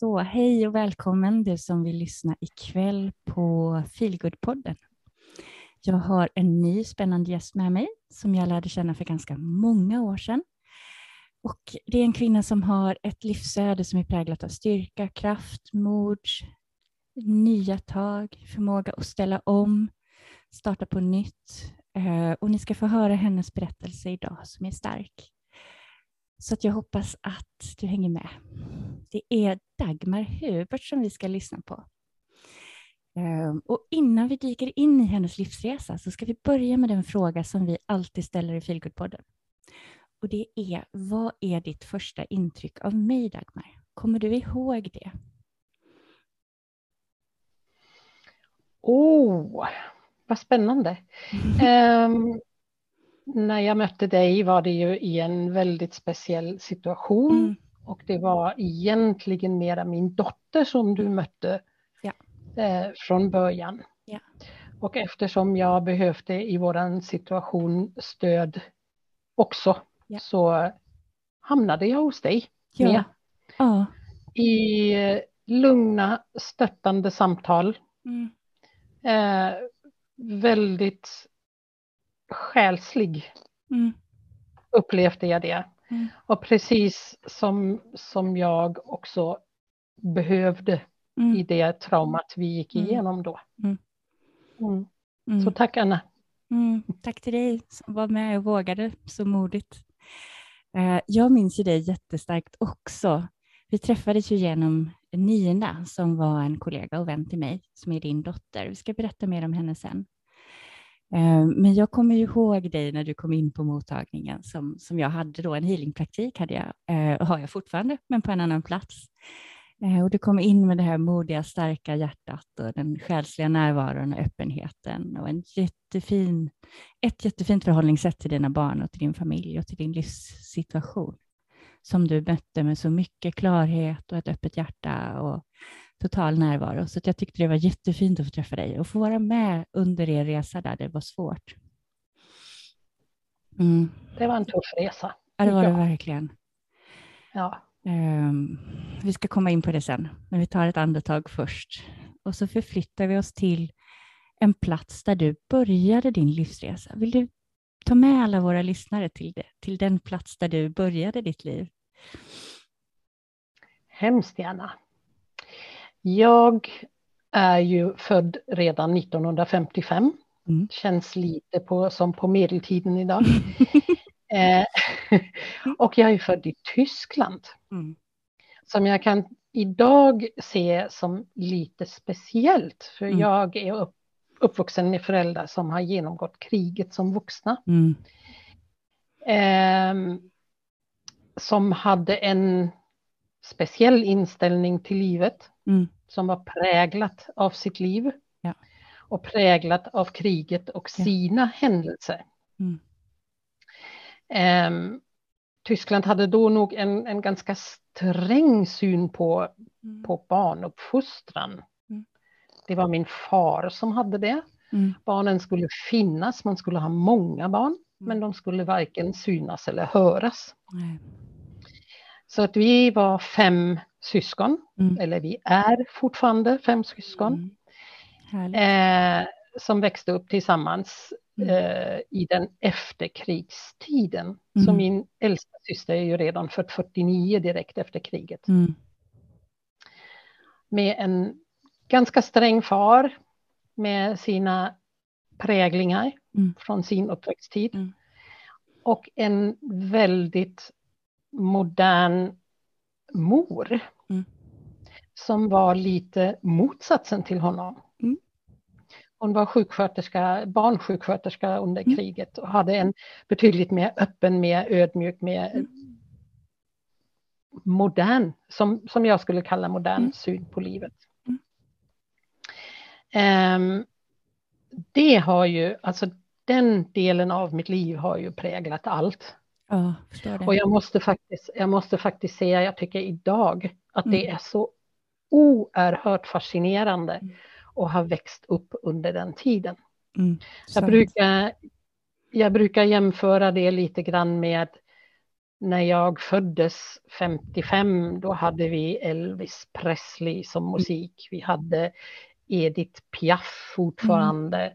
Så hej och välkommen du som vill lyssna ikväll på Feelgood-podden. Jag har en ny spännande gäst med mig som jag lärde känna för ganska många år sedan. Och det är en kvinna som har ett livsöde som är präglat av styrka, kraft, mod, nya tag, förmåga att ställa om, starta på nytt. Eh, och ni ska få höra hennes berättelse idag som är stark. Så att jag hoppas att du hänger med. Det är Dagmar Hubert som vi ska lyssna på. Ehm, och innan vi dyker in i hennes livsresa så ska vi börja med den fråga som vi alltid ställer i Feelgood-podden. Och det är, vad är ditt första intryck av mig, Dagmar? Kommer du ihåg det? Åh, oh, vad spännande. um, när jag mötte dig var det ju i en väldigt speciell situation. Mm. Och det var egentligen mera min dotter som du mötte ja. eh, från början. Ja. Och eftersom jag behövde i våran situation stöd också ja. så hamnade jag hos dig. Ja. ja. I lugna, stöttande samtal. Mm. Eh, väldigt själslig mm. upplevde jag det. Mm. Och precis som, som jag också behövde mm. i det traumat vi gick mm. igenom då. Mm. Mm. Så tack Anna. Tack till dig som var med och vågade så modigt. Eh, jag minns ju dig jättestarkt också. Vi träffades ju genom Nina som var en kollega och vän till mig som är din dotter. Vi ska berätta mer om henne sen. Eh, men jag kommer ihåg dig när du kom in på mottagningen som, som jag hade då, en healingpraktik hade jag, eh, och har jag fortfarande, men på en annan plats. Eh, och du kom in med det här modiga, starka hjärtat och den själsliga närvaron och öppenheten och en jättefin, ett jättefint förhållningssätt till dina barn och till din familj och till din livssituation som du mötte med så mycket klarhet och ett öppet hjärta och total närvaro. Så jag tyckte det var jättefint att få träffa dig och få vara med under er resa där det var svårt. Mm. Det var en tuff resa. Ja, det var det verkligen. Ja. Um, vi ska komma in på det sen, men vi tar ett andetag först. Och så förflyttar vi oss till en plats där du började din livsresa. Vill du ta med alla våra lyssnare till, det, till den plats där du började ditt liv? Hemskt gärna. Jag är ju född redan 1955. Mm. Känns lite på, som på medeltiden idag. eh, och jag är född i Tyskland. Mm. Som jag kan idag se som lite speciellt. För mm. jag är upp, uppvuxen med föräldrar som har genomgått kriget som vuxna. Eh, som hade en speciell inställning till livet. Mm som var präglat av sitt liv ja. och präglat av kriget och sina ja. händelser. Mm. Um, Tyskland hade då nog en, en ganska sträng syn på, mm. på barnuppfostran. Mm. Det var min far som hade det. Mm. Barnen skulle finnas, man skulle ha många barn, mm. men de skulle varken synas eller höras. Så att vi var fem syskon, mm. eller vi är fortfarande fem syskon, mm. eh, som växte upp tillsammans mm. eh, i den efterkrigstiden. Mm. Så min äldsta syster är ju redan född 49 direkt efter kriget. Mm. Med en ganska sträng far med sina präglingar mm. från sin uppväxttid. Och en väldigt modern mor mm. som var lite motsatsen till honom. Mm. Hon var sjuksköterska, barnsjuksköterska under mm. kriget och hade en betydligt mer öppen, mer ödmjuk, mer mm. modern, som, som jag skulle kalla modern mm. syn på livet. Um, det har ju, alltså den delen av mitt liv har ju präglat allt. Ja, och jag måste, faktiskt, jag måste faktiskt säga, jag tycker idag att mm. det är så oerhört fascinerande mm. att ha växt upp under den tiden. Mm, jag, brukar, jag brukar jämföra det lite grann med när jag föddes 55, då hade vi Elvis Presley som mm. musik. Vi hade Edith Piaf fortfarande. Mm.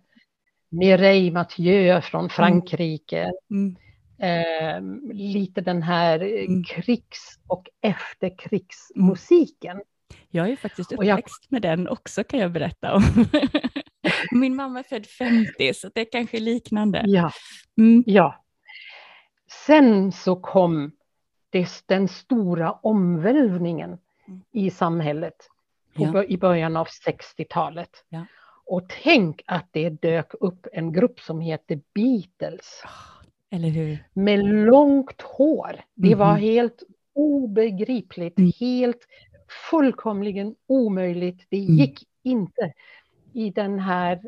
Mireille Mathieu från mm. Frankrike. Mm. Eh, lite den här mm. krigs och efterkrigsmusiken. Jag är faktiskt uppväxt jag... med den också kan jag berätta om. Min mamma är född 50 så det är kanske liknande. Ja, mm. ja. Sen så kom det, den stora omvälvningen mm. i samhället ja. i början av 60-talet. Ja. Och tänk att det dök upp en grupp som heter Beatles. Eller hur? Med långt hår. Det var helt obegripligt, mm. helt fullkomligen omöjligt. Det mm. gick inte i den här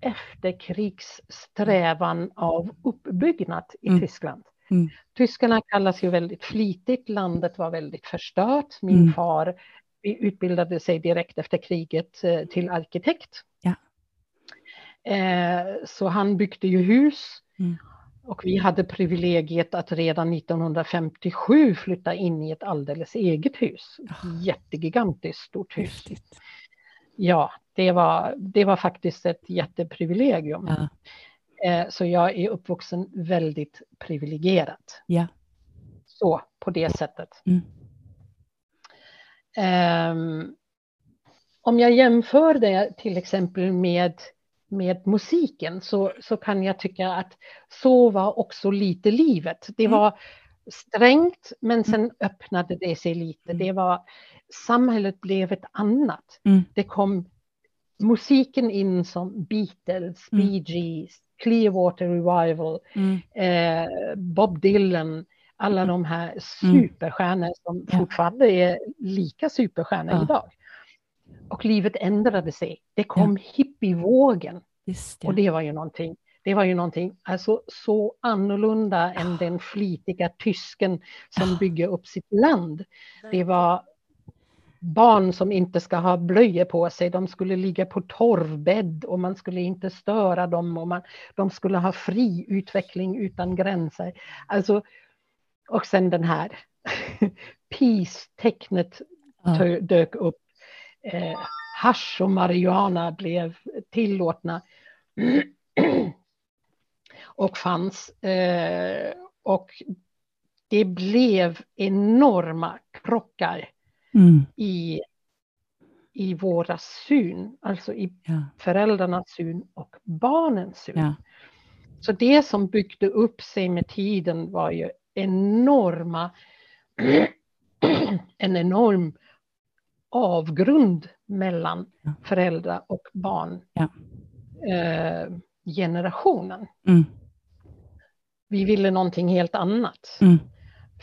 efterkrigssträvan av uppbyggnad i mm. Tyskland. Mm. Tyskarna kallas ju väldigt flitigt, landet var väldigt förstört. Min mm. far utbildade sig direkt efter kriget eh, till arkitekt. Ja. Eh, så han byggde ju hus. Mm. Och vi hade privilegiet att redan 1957 flytta in i ett alldeles eget hus. Oh. Jättegigantiskt stort hus. Häftigt. Ja, det var, det var faktiskt ett jätteprivilegium. Ja. Eh, så jag är uppvuxen väldigt privilegierat. Ja. Så, på det sättet. Mm. Um, om jag jämför det till exempel med, med musiken så, så kan jag tycka att så var också lite livet. Det mm. var strängt men mm. sen öppnade det sig lite. Mm. Det var, samhället blev ett annat. Det kom musiken in som Beatles. Bee Gees, Clearwater Revival, eh, Bob Dylan, alla de här superstjärnor som fortfarande är lika superstjärnor idag. Och livet ändrade sig. Det kom ja. hippievågen. Det. Och det var ju någonting det var ju någonting alltså, så annorlunda än den flitiga tysken som bygger upp sitt land. Det var barn som inte ska ha blöjor på sig, de skulle ligga på torvbädd och man skulle inte störa dem och man, de skulle ha fri utveckling utan gränser. Alltså, och sen den här peace-tecknet dök upp. Eh, hash och marijuana blev tillåtna och fanns. Eh, och det blev enorma krockar mm. i, i våra syn, alltså i ja. föräldrarnas syn och barnens syn. Ja. Så det som byggde upp sig med tiden var ju enorma, en enorm avgrund mellan ja. föräldrar och barn. Ja. Eh, generationen. Mm. Vi ville någonting helt annat. Mm.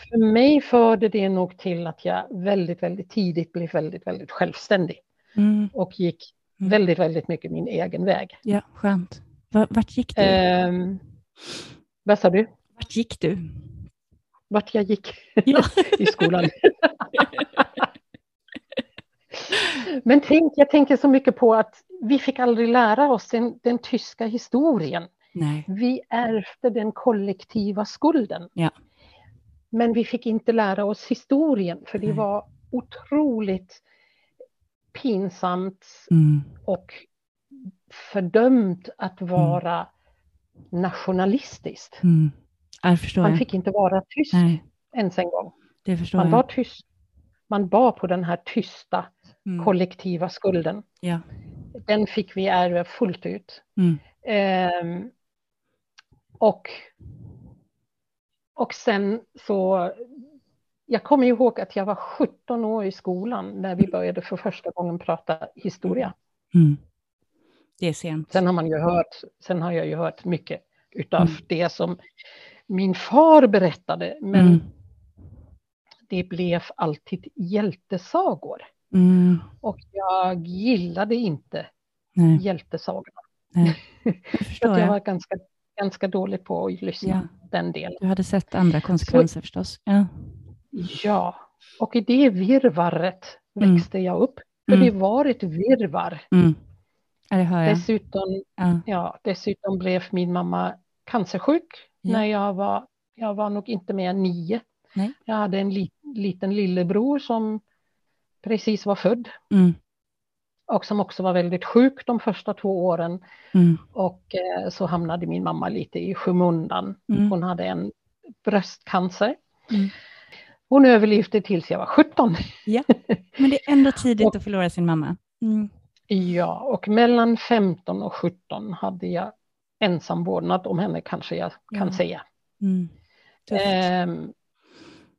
För mig förde det nog till att jag väldigt, väldigt tidigt blev väldigt, väldigt självständig. Mm. Och gick mm. väldigt, väldigt mycket min egen väg. Ja, skönt. Vart gick du? Eh, vad sa du? Vart gick du? Vart jag gick ja. i skolan. Men tänk, jag tänker så mycket på att vi fick aldrig lära oss den, den tyska historien. Nej. Vi ärvde den kollektiva skulden. Ja. Men vi fick inte lära oss historien för det var otroligt pinsamt mm. och fördömt att mm. vara mm. nationalistiskt. Mm. Man fick inte vara tyst Nej. ens en gång. Man var tyst. Man bar på den här tysta mm. kollektiva skulden. Ja. Den fick vi ärva fullt ut. Mm. Eh, och, och sen så, jag kommer ihåg att jag var 17 år i skolan när vi började för första gången prata historia. Mm. Det är sent. Sen har, man ju hört, sen har jag ju hört mycket utav mm. det som min far berättade, men mm. det blev alltid hjältesagor. Mm. Och jag gillade inte Nej. hjältesagorna. Nej. Jag, jag var ganska, ganska dålig på att lyssna ja. den delen. Du hade sett andra konsekvenser Så, förstås. Ja. ja, och i det virvaret mm. växte jag upp. För mm. det var ett virvar. Mm. Ja, det hör jag. Dessutom, ja. ja. dessutom blev min mamma cancersjuk ja. när jag var jag var nog inte mer än nio. Nej. Jag hade en li, liten lillebror som precis var född. Mm. Och som också var väldigt sjuk de första två åren. Mm. Och eh, så hamnade min mamma lite i skymundan. Mm. Hon hade en bröstcancer. Mm. Hon överlevde tills jag var 17. Ja, men det är ändå tidigt att förlora sin mamma. Mm. Ja, och mellan 15 och 17 hade jag ensam vårdnad om henne kanske jag kan Ja. säga. Mm. Ehm,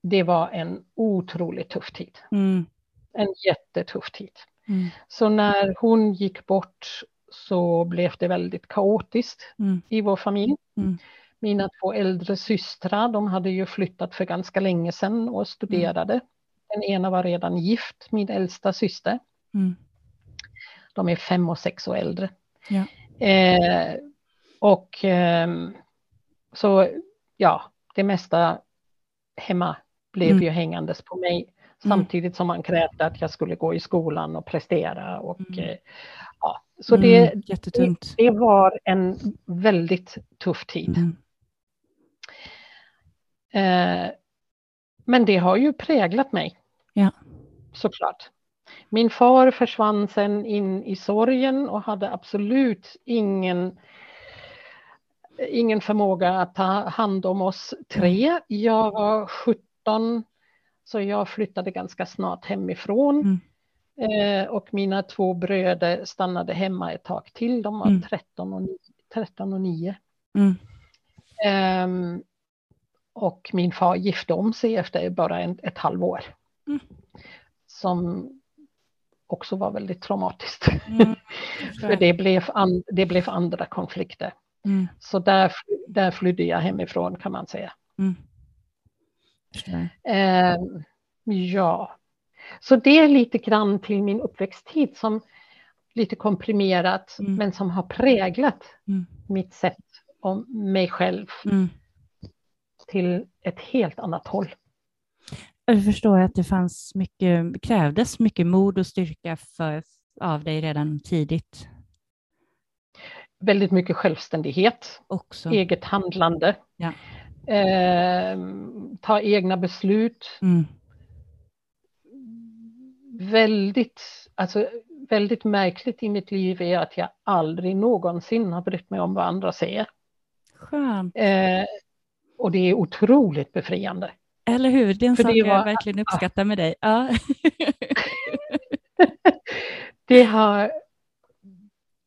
det var en otroligt tuff tid. Mm. En jättetuff tid. Mm. Så när hon gick bort så blev det väldigt kaotiskt Mm. i vår familj. Mm. Mina två äldre systrar, de hade ju flyttat för ganska länge sedan och studerade. Den ena var redan gift, min äldsta syster. Mm. De är fem och sex år äldre. Ja. Eh, och ehm, så ja, det mesta hemma blev Mm. ju hängandes på mig. Samtidigt som man krävde att jag skulle gå i skolan och prestera. Och, Mm. eh, ja, så det, Mm. Jättetungt. det var en väldigt tuff tid. Mm. Eh, men det har ju präglat mig. Ja. Såklart. Min far försvann sen in i sorgen och hade absolut ingen, ingen förmåga att ta hand om oss tre. Jag var 17 så jag flyttade ganska snart hemifrån. Mm. Eh, och mina två bröder stannade hemma ett tag till. De var Mm. 13, och 9, 13 och 9. Mm. Ehm, och min far gifte om sig efter bara en, ett halvår. Mm. Som också var väldigt traumatiskt. Mm. För det blev, an, det blev andra konflikter. Mm. Så där, där flydde jag hemifrån kan man säga. Ehm, ja, så det är lite grann till min uppväxttid som lite komprimerat Mm. men som har präglat Mm. mitt sätt om mig själv Mm. till ett helt annat håll. Jag förstår att det fanns mycket, krävdes mycket mod och styrka för, av dig redan tidigt Väldigt mycket självständighet, också. eget handlande, Ja. Ehm, ta egna beslut. Mm. Väldigt, alltså, väldigt märkligt i mitt liv är att jag aldrig någonsin har brytt mig om vad andra säger. Skönt. Eh, och det är otroligt befriande. Eller hur? Det är en För sak det jag var- verkligen uppskattar med dig. Ja. Det har,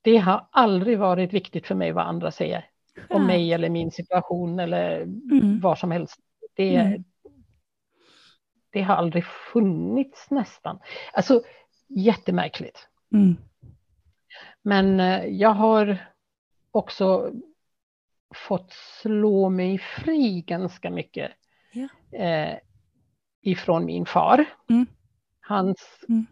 det har aldrig varit viktigt för mig vad andra säger om mig eller min situation eller Mm. vad som helst. Det, Mm. det har aldrig funnits nästan. Alltså jättemärkligt. Mm. Men eh, jag har också fått slå mig fri ganska mycket Ja. eh, ifrån min far. Mm. Hans Mm.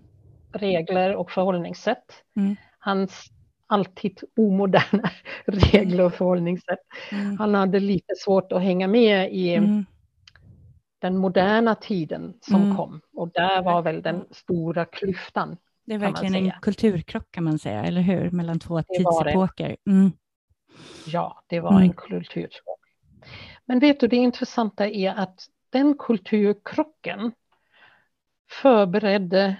regler och förhållningssätt. Mm. Hans alltid omoderna regler och förhållningssätt. Mm. Han hade lite svårt att hänga med i Mm. den moderna tiden som Mm. kom. Och där var väl den stora klyftan. Det är verkligen en kulturkrock kan man säga, eller hur? Mellan två Det tidsepoker. Mm. Ja, det var Mm. en kulturkrock. Men vet du, det intressanta är att den kulturkrocken förberedde,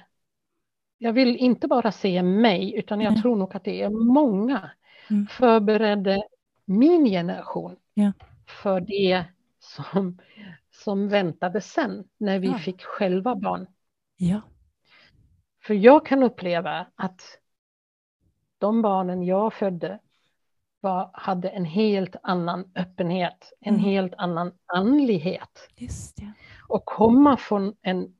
jag vill inte bara säga mig, utan jag Mm. tror nog att det är många, Mm. förberedde min generation Ja. för det som, som väntade sen när vi Ja. fick själva barn. Ja. För jag kan uppleva att de barnen jag födde var, hade en helt annan öppenhet, en Mm. helt annan andlighet. Just det. Och komma från en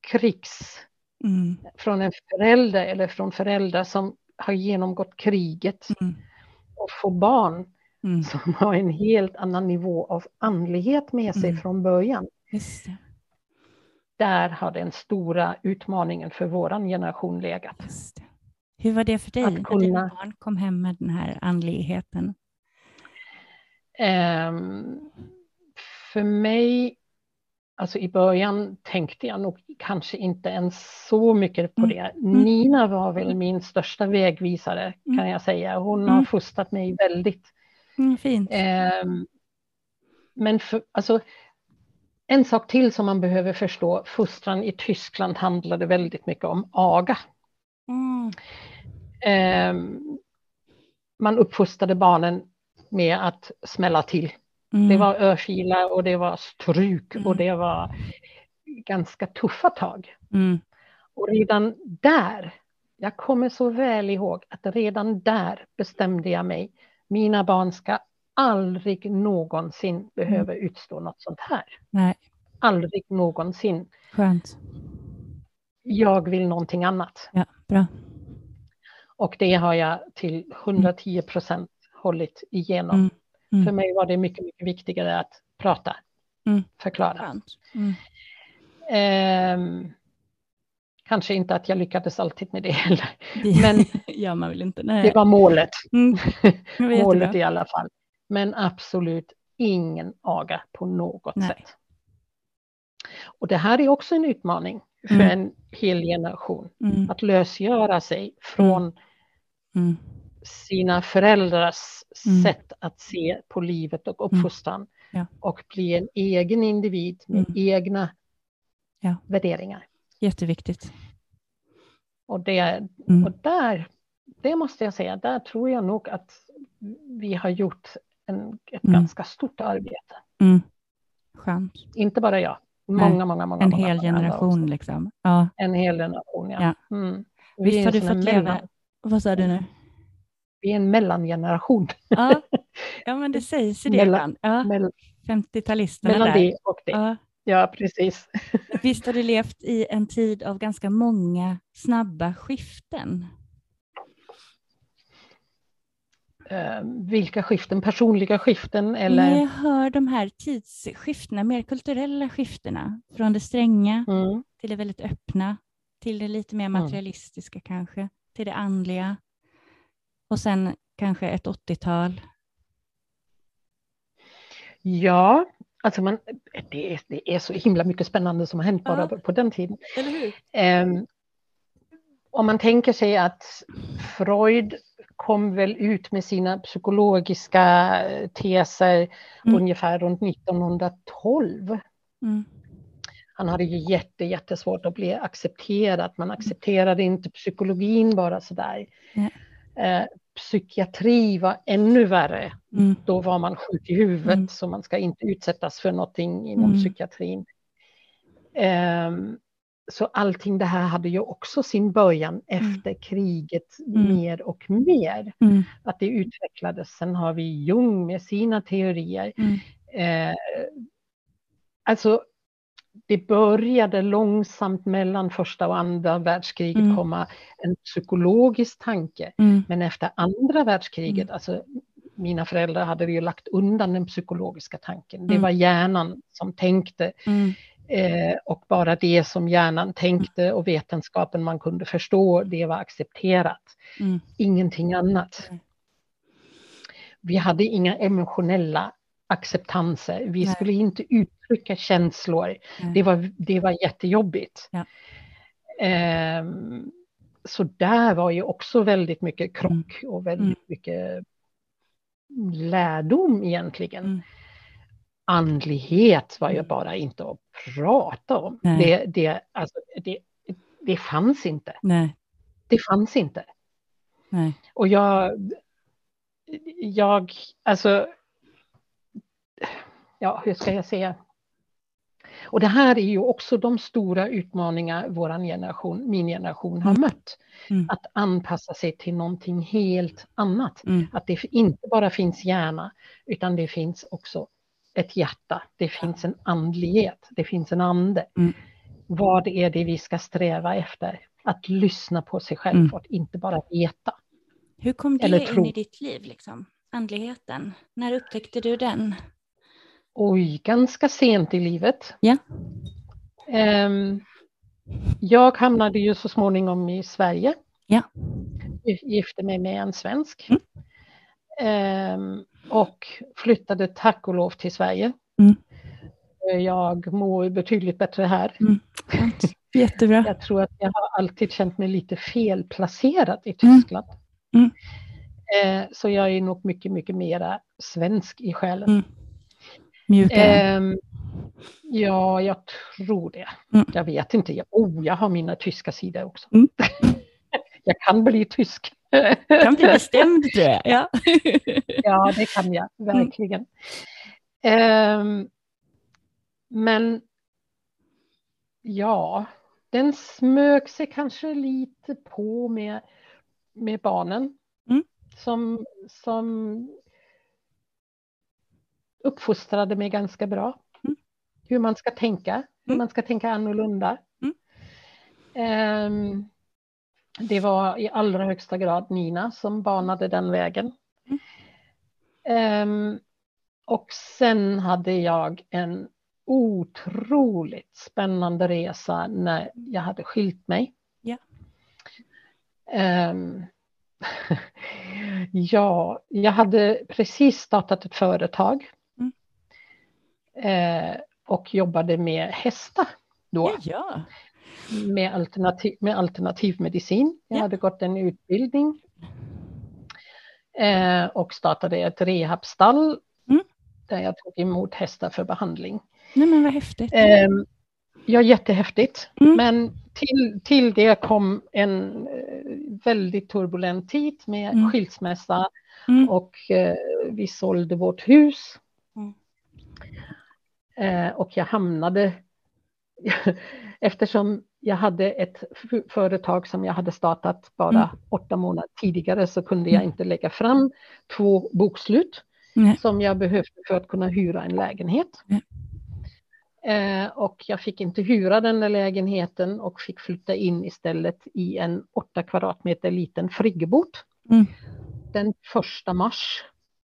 krigs, Mm. från en förälder eller från föräldrar som har genomgått kriget Mm. och få barn Mm. som har en helt annan nivå av andlighet med sig Mm. från början. Där har den stora utmaningen för våran generation legat. Hur var det för dig Att när kunna- dina barn kom hem med den här andligheten? Ehm, för mig, alltså i början tänkte jag nog kanske inte ens så mycket på Mm. det. Mm. Nina var väl min största vägvisare kan Mm. jag säga. Hon Mm. har fostrat mig väldigt. Mm, fint. Ehm, men för, alltså, en sak till som man behöver förstå, fostran i Tyskland handlade väldigt mycket om aga. Eh, man uppfostrade barnen med att smälla till. Mm. Det var örfilar och det var stryk mm. och det var ganska tuffa tag. Mm. Och redan där, jag kommer så väl ihåg att redan där bestämde jag mig, mina barn ska aldrig någonsin behöva mm. utstå något sånt här. Nej. Aldrig någonsin. Skönt. Jag vill någonting annat. Ja, bra. Och det har jag till 110 procent hållit igenom. Mm. För mig var det mycket, mycket viktigare att prata, mm. förklara. Eh, kanske inte att jag lyckades alltid med det heller. Men ja, man vill inte. Det var målet. Mm. målet i alla fall. Men absolut ingen aga på något Nej. sätt. Och det här är också en utmaning för mm. en hel generation. Mm. Att lösgöra sig från mm. mm. Sina föräldrars mm. sätt att se på livet och mm. uppfostran. Ja. Och bli en egen individ med egna ja. värderingar. Jätteviktigt. Och, det, och där, det måste jag säga, där tror jag nog att vi har gjort en, ett mm. ganska stort arbete. Mm. Skönt. Inte bara jag, många, Nej. många, många. En många, hel generation liksom. Ja. En hel generation, ja. ja. Mm. Visst har du fått leva, vad sa du nu? Vi är en mellangeneration. Ja, ja men det sägs ju det mellan, Ja. 50-talisterna Mellan där. det och det. Ja. ja, precis. Visst har du levt i en tid av ganska många snabba skiften? eh, vilka skiften, personliga skiften eller? När jag hör de här tidsskiftena, mer kulturella skiftena, från det stränga mm. till det väldigt öppna, till det lite mer mm. materialistiska mm. kanske, till det andliga och sen kanske ett 80-tal. Ja, alltså man, det, är, det är så himla mycket spännande som har hänt bara ja. på den tiden. Eh, om man tänker sig att Freud kom väl ut med sina psykologiska teser mm. ungefär runt 1912. Mm. Han hade ju jätte, jättesvårt att bli accepterad. Man accepterade inte psykologin bara sådär. Mm. Eh, psykiatri var ännu värre. Mm. Då var man sjuk i huvudet mm. så man ska inte utsättas för någonting inom mm. psykiatrin. Um, så allting det här hade ju också sin början mm. efter kriget mm. mer och mer. Mm. Att det utvecklades. Sen har vi Jung med sina teorier. Eh, alltså, det började långsamt mellan första och andra världskriget mm. komma en psykologisk tanke. Mm. Men efter andra världskriget, alltså mina föräldrar hade ju lagt undan den psykologiska tanken. Det var hjärnan som tänkte. Eh, och bara det som hjärnan tänkte och vetenskapen man kunde förstå, det var accepterat. Mm. Ingenting annat. Mm. Vi hade inga emotionella acceptanser. Vi Nej. skulle inte uttrycka känslor. Det var, det var jättejobbigt. Ja. Eh, så där var ju också väldigt mycket krock mm. och väldigt mm. mycket lärdom egentligen. Mm andlighet var ju mm. bara inte att prata om. Det, det, alltså, det, det fanns inte. Nej. Det fanns inte. Nej. Och jag, jag, alltså, ja, hur ska jag säga? Och det här är ju också de stora utmaningar vår generation, min generation har mm. mött. Mm. Att anpassa sig till någonting helt annat. Mm. Att det inte bara finns hjärna, utan det finns också ett hjärta, det finns en andlighet, det finns en ande. Mm. Vad är det vi ska sträva efter? Att lyssna på sig själv mm. och inte bara veta. Hur kom det in i ditt liv, liksom? andligheten? När upptäckte du den? Oj, ganska sent i livet. Ja. Um, jag hamnade ju så småningom i Sverige. Ja. Gifte mig med en svensk. Mm. Um, och flyttade tack och lov till Sverige. Mm. Jag mår betydligt bättre här. Mm. Jättebra. Jag tror att jag har alltid känt mig lite felplacerad i Tyskland. Mm. mm. Eh, så jag är nog mycket, mycket mera svensk i själen. Mjuka? Um, ja, jag tror det. Mm. Jag vet inte. Oh, jag har mina tyska sidor också. Mm. jag kan bli tysk. kan bli bestämd tror jag. Ja, ja det kan jag verkligen. Um, men ja, den smög sig kanske lite på med, med barnen. Mm. Som, som uppfostrade mig ganska bra. Mm. Hur man ska tänka, hur mm. man ska tänka annorlunda. Um, det var i allra högsta grad Nina som banade den vägen. Um, och sen hade jag en otroligt spännande resa när jag hade skilt mig. Yeah. Um, ja, jag hade precis startat ett företag uh, och jobbade med hästar då. Ja, Med, alternativ, med alternativmedicin. Jag yeah. hade gått en utbildning uh, och startade ett rehabstall mm. där jag tog emot hästar för behandling. Nej men vad häftigt. Um, ja, jättehäftigt. Mm. Men till, till det kom en eh, väldigt turbulent tid med mm. skilsmässa mm. och uh, vi sålde vårt hus. Uh, och jag hamnade, eftersom jag hade ett företag som jag hade startat bara mm. åtta månader tidigare så kunde jag mm. inte lägga fram två bokslut som jag behövde för att kunna hyra en lägenhet. Eh, och jag fick inte hyra den där lägenheten och fick flytta in istället i en åtta kvadratmeter liten friggebod. Mm. Den första mars.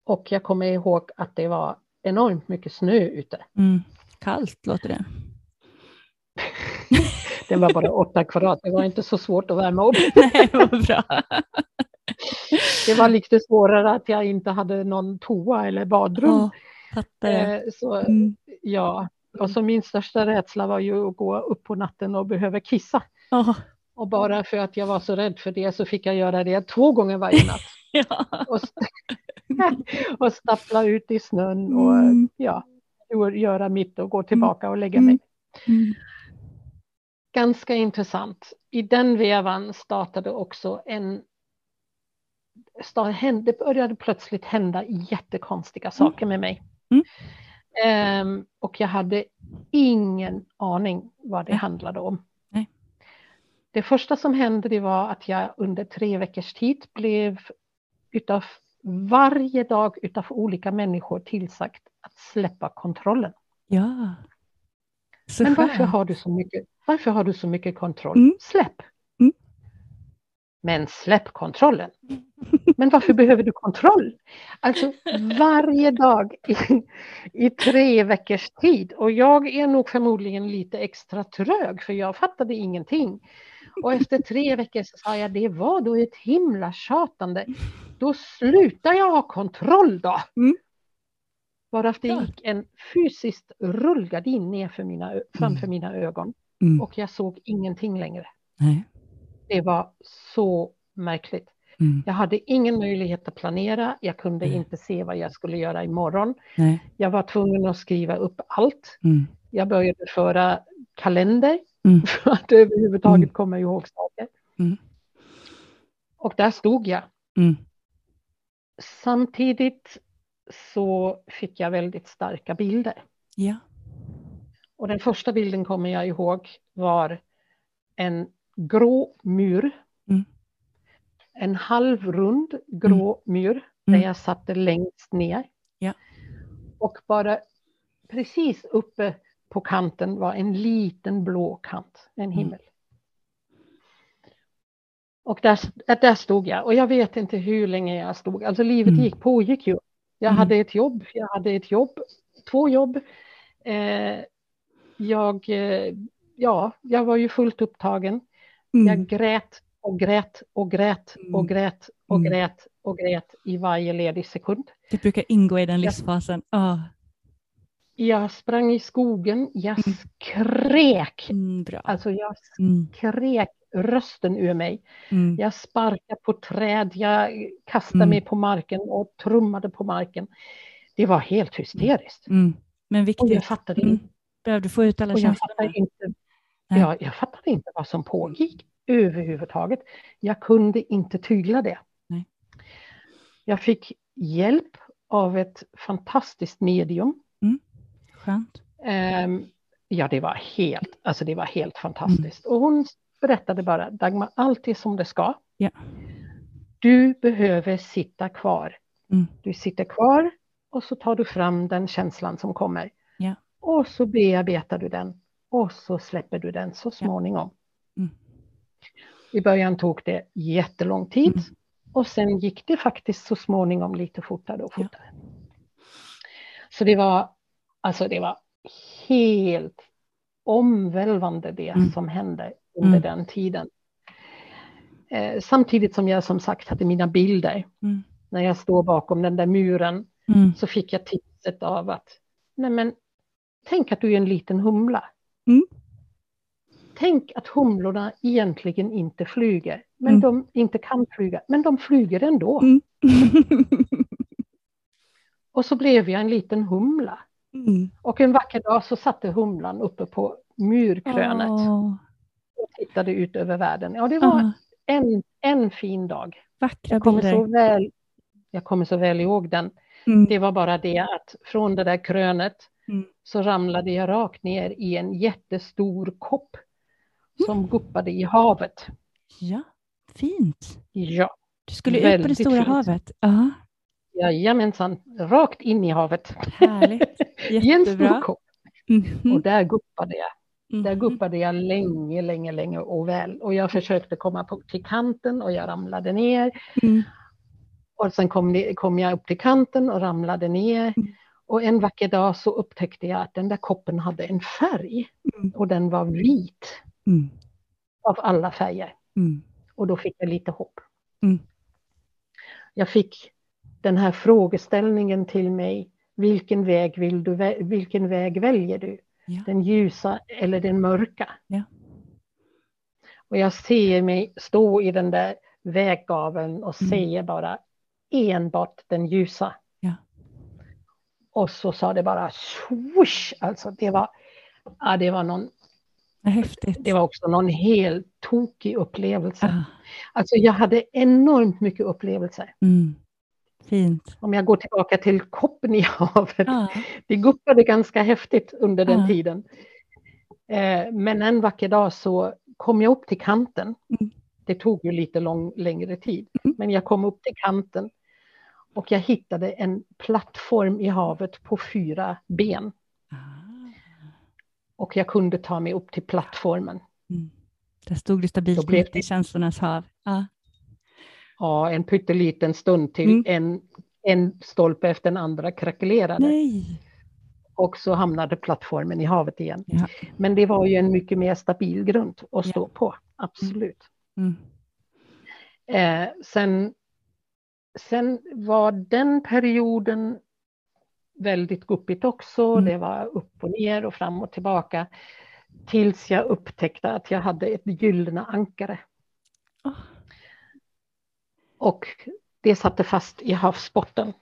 Och jag kommer ihåg att det var enormt mycket snö ute. Mm. Kallt låter det. det var bara åtta kvadrat, det var inte så svårt att värma upp. Nej, vad bra. det var lite svårare att jag inte hade någon toa eller badrum. Oh, så, mm. ja, Alltså min största rädsla var ju att gå upp på natten och behöva kissa. Oh. Och bara för att jag var så rädd för det så fick jag göra det två gånger varje natt. ja. och, och stappla ut i snön och mm. ja, göra mitt och gå tillbaka och lägga mig. Mm. mm. Ganska intressant. I den vevan startade också en det började plötsligt hända jättekonstiga saker med mig. Mm. Um, och jag hade ingen aning vad det handlade om. Det första som hände det var att jag under tre veckors tid blev utav varje dag utav olika människor tillsagt att släppa kontrollen. Ja. Så Men varför har, du så mycket, varför har du så mycket kontroll? Mm. Släpp! Men släpp kontrollen. Men varför behöver du kontroll? Alltså varje dag i, i, tre veckors tid. Och jag är nog förmodligen lite extra trög för jag fattade ingenting. Och efter tre veckor så sa jag, det var då ett himla tjatande. Då slutar jag ha kontroll då. Mm. Bara att det gick en fysiskt rullgardin ner för mina, framför mm. mina ögon. Mm. Och jag såg ingenting längre. Nej. Det var så märkligt. Mm. Jag hade ingen möjlighet att planera. Jag kunde mm. inte se vad jag skulle göra imorgon. Nej. Jag var tvungen att skriva upp allt. Mm. Jag började föra kalender mm. för att överhuvudtaget mm. komma ihåg saker. Mm. Och där stod jag. Samtidigt så fick jag väldigt starka bilder. Ja. Och den första bilden kommer jag ihåg var en grå mur. Mm. En halvrund grå mm. mur där mm. jag satte längst ner. Ja. Och bara precis uppe på kanten var en liten blå kant, en mm. himmel. Och där, där stod jag och jag vet inte hur länge jag stod. Alltså livet mm. gick, pågick ju. Jag mm. hade ett jobb, jag hade ett jobb, två jobb. Eh, jag, eh, ja, jag var ju fullt upptagen. Mm. Jag grät och grät och grät och mm. grät och mm. grät och grät i varje ledig sekund. Det brukar ingå i den livsfasen. Oh. Jag sprang i skogen, jag mm. skrek. Mm, alltså jag skrek rösten ur mig. Mm. Jag sparkade på träd, jag kastade mm. mig på marken och trummade på marken. Det var helt hysteriskt. Mm. Men viktigt. Och jag fattade mm. inte. Behövde få ut alla och jag fattade inte, ja, jag fattade inte vad som pågick överhuvudtaget. Jag kunde inte tygla det. Nej. Jag fick hjälp av ett fantastiskt medium. Mm. Skönt. Um, ja, det var helt, alltså det var helt fantastiskt. Mm. Och hon berättade bara, Dagmar, allt är som det ska. Ja. Du behöver sitta kvar. Mm. Du sitter kvar och så tar du fram den känslan som kommer. Ja. Och så bearbetar du den och så släpper du den så småningom. Ja. Mm. I början tog det jättelång tid mm. och sen gick det faktiskt så småningom lite fortare och fortare. Ja. Så det var, alltså det var helt omvälvande det mm. som hände under mm. den tiden. Eh, samtidigt som jag som sagt hade mina bilder. Mm. När jag står bakom den där muren mm. så fick jag tipset av att nej men, tänk att du är en liten humla. Mm. Tänk att humlorna egentligen inte flyger, men Mm. de inte kan flyga, men de flyger ändå. Och så blev jag en liten humla. Mm. Och en vacker dag så satte humlan uppe på murkrönet Åh, och tittade ut över världen. Ja, det var ah, en, en fin dag. vackra Jag kommer, så bilder. väl, jag kommer så väl ihåg den. Mm. Det var bara det att från det där krönet Mm. så ramlade jag rakt ner i en jättestor kopp som guppade i havet. Ja, fint. Ja, Du skulle ut på det stora fint. havet. Ja, jajamensan, rakt in i havet. härligt. I en stor kopp. Mhm. Och där guppade jag. Där Mhm. guppade jag länge, länge, länge och väl. Och jag försökte komma på, till kanten och jag ramlade ner. Mm. Och sen kom, kom jag upp till kanten och ramlade ner. Mm. Och en vacker dag så upptäckte jag att den där koppen hade en färg. Mm. Och den var vit Mm. av alla färger. Mm. Och då fick jag lite hopp. Mm. Jag fick den här frågeställningen till mig. Vilken väg, vill du, vilken väg väljer du? Ja. Den ljusa eller den mörka? Ja. Och jag ser mig stå i den där väggaveln och Mm. säger bara enbart den ljusa. Ja. Och så sa det bara swoosh, alltså det var, ja, det var någon, häftigt. det var också någon helt tokig upplevelse. Ah, Alltså jag hade enormt mycket upplevelser. mm. Fint. Om jag går tillbaka till koppen i havet, Ja. det guppade ganska häftigt under den Ja. tiden. Eh, men en vacker dag så kom jag upp till kanten. Mm. Det tog ju lite lång, längre tid, Mm. men jag kom upp till kanten och jag hittade en plattform i havet på fyra ben Ah. och jag kunde ta mig upp till plattformen. Mm. Där stod du stabilt mitt i känslornas hav. Ja. Ja, en pytteliten stund till Mm. en, en stolpe efter den andra krackelerade Nej. och så hamnade plattformen i havet igen. Ja. Men det var ju en mycket mer stabil grund att stå på, absolut. Mm. Eh, sen, sen var den perioden väldigt guppigt också. Mm. Det var upp och ner och fram och tillbaka. Tills jag upptäckte att jag hade ett gyllene ankare. Åh, Och det satte fast i havsbotten.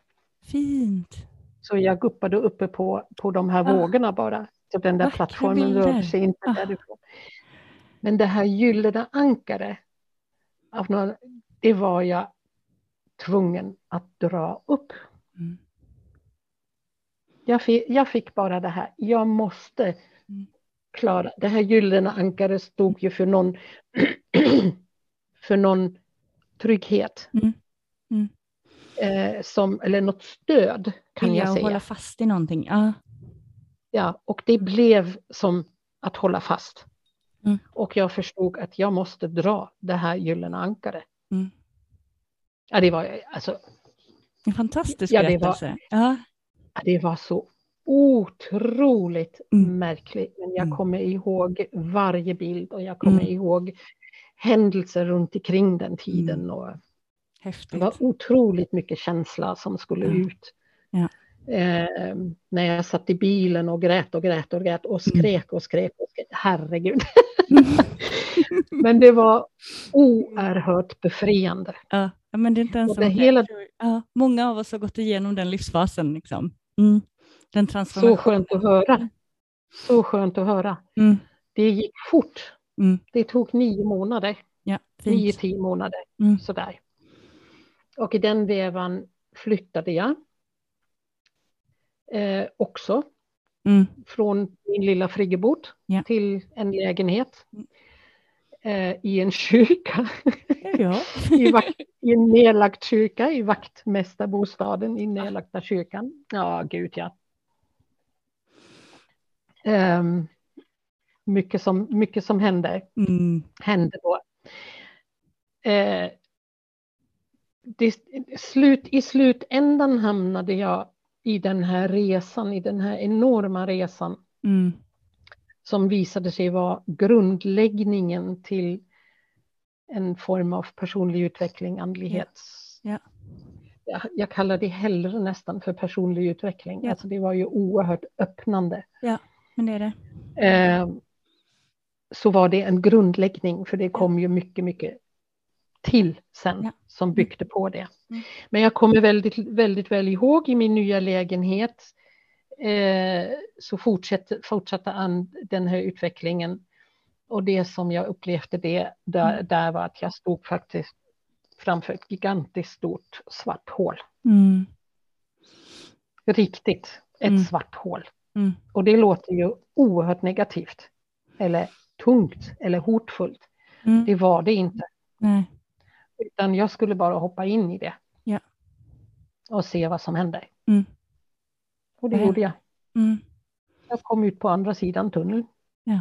fint. Så jag guppade uppe på, på de här Ah. vågorna bara. Så den där Vackra plattformen bilder. rörde sig inte Ah. därifrån. Men det här gyllene ankare, det var jag tvungen att dra upp. Mm. Jag fick, jag fick bara det här, jag måste Mm. klara. Det här gyllene ankaret stod ju för någon, för någon trygghet. Mm. Mm. Eh, som, eller något stöd kan Vilja jag säga. hålla fast i någonting. Ja. Ja, och det blev som att hålla fast. Mm. Och jag förstod att jag måste dra det här gyllene ankaret. Mm. Ja, det var alltså, En fantastisk Ja, det var- berättelse. Ja. ja, det var så otroligt Mm. märkligt. Men jag Mm. kommer ihåg varje bild och jag kommer Mm. ihåg händelser runt omkring den tiden. Mm. Och det Häftigt. var otroligt mycket känsla som skulle Ja. ut. Ja. Eh, när jag satt i bilen och grät och grät och grät och Mm. skrek och skrek. Och skrek. Herregud. Men det var oerhört befriande. ja. men det är inte ens Och det hela- ja, Många av oss har gått igenom den livsfasen. Liksom. Mm. Den Så skönt att höra. Så skönt att höra. Mm. Det gick fort. Mm. Det tog nio månader. Ja, nio, tio månader. Mm. Sådär. Och i den vevan flyttade jag eh, också. Mm. Från min lilla friggebod ja. till en lägenhet mm. eh, i en kyrka. Ja. I, vakt, I en nedlagd kyrka, i vaktmästarbostaden i nedlagda kyrkan. Ja, gud ja. Um, mycket, som, mycket som händer, mm. hände då. Eh, det, slut, I slutändan hamnade jag i den här resan, i den här enorma resan. Mm. Som visade sig vara grundläggningen till en form av personlig utveckling, andlighet. Ja. Jag, jag, kallar det hellre nästan för personlig utveckling. Ja. Alltså det var ju oerhört öppnande. Ja, men det är det. Eh, så var det en grundläggning, för det kom ju mycket, mycket till sen ja. som byggde på det. Mm. Men jag kommer väldigt, väldigt väl ihåg i min nya lägenhet eh, så fortsatte, fortsatte an den här utvecklingen. Och det som jag upplevde det där, mm. där var att jag stod faktiskt framför ett gigantiskt stort svart hål. Mm. Riktigt, ett mm. svart hål. Mm. Och det låter ju oerhört negativt. Eller tungt eller hotfullt. Mm. Det var det inte. Nej. Utan jag skulle bara hoppa in i det. Ja. Och se vad som händer. Mm. Och det gjorde jag. Mm. Jag kom ut på andra sidan tunneln. Ja.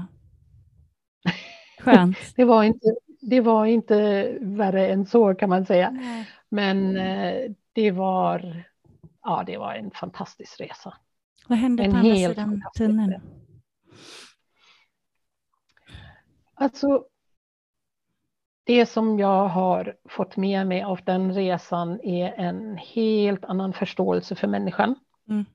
Skönt. det, var inte, det var inte värre än så kan man säga. Nej. Men eh, det var, ja, det var en fantastisk resa. Vad hände en på andra sidan tunneln? Alltså, det som jag har fått med mig av den resan är en helt annan förståelse för människan. Mm.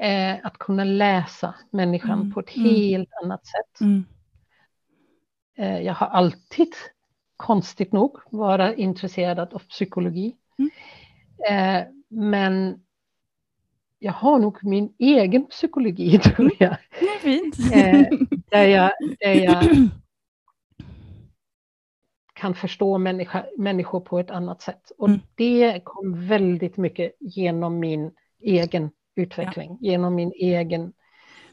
Eh, att kunna läsa människan mm. på ett mm. helt mm. annat sätt. Mm. Eh, jag har alltid, konstigt nog, varit intresserad av psykologi. Mm. Eh, men jag har nog min egen psykologi, tror jag. Ja, fint. Där jag, där jag kan förstå människa, människor på ett annat sätt. Och mm. det kom väldigt mycket genom min egen utveckling, ja. genom min egen,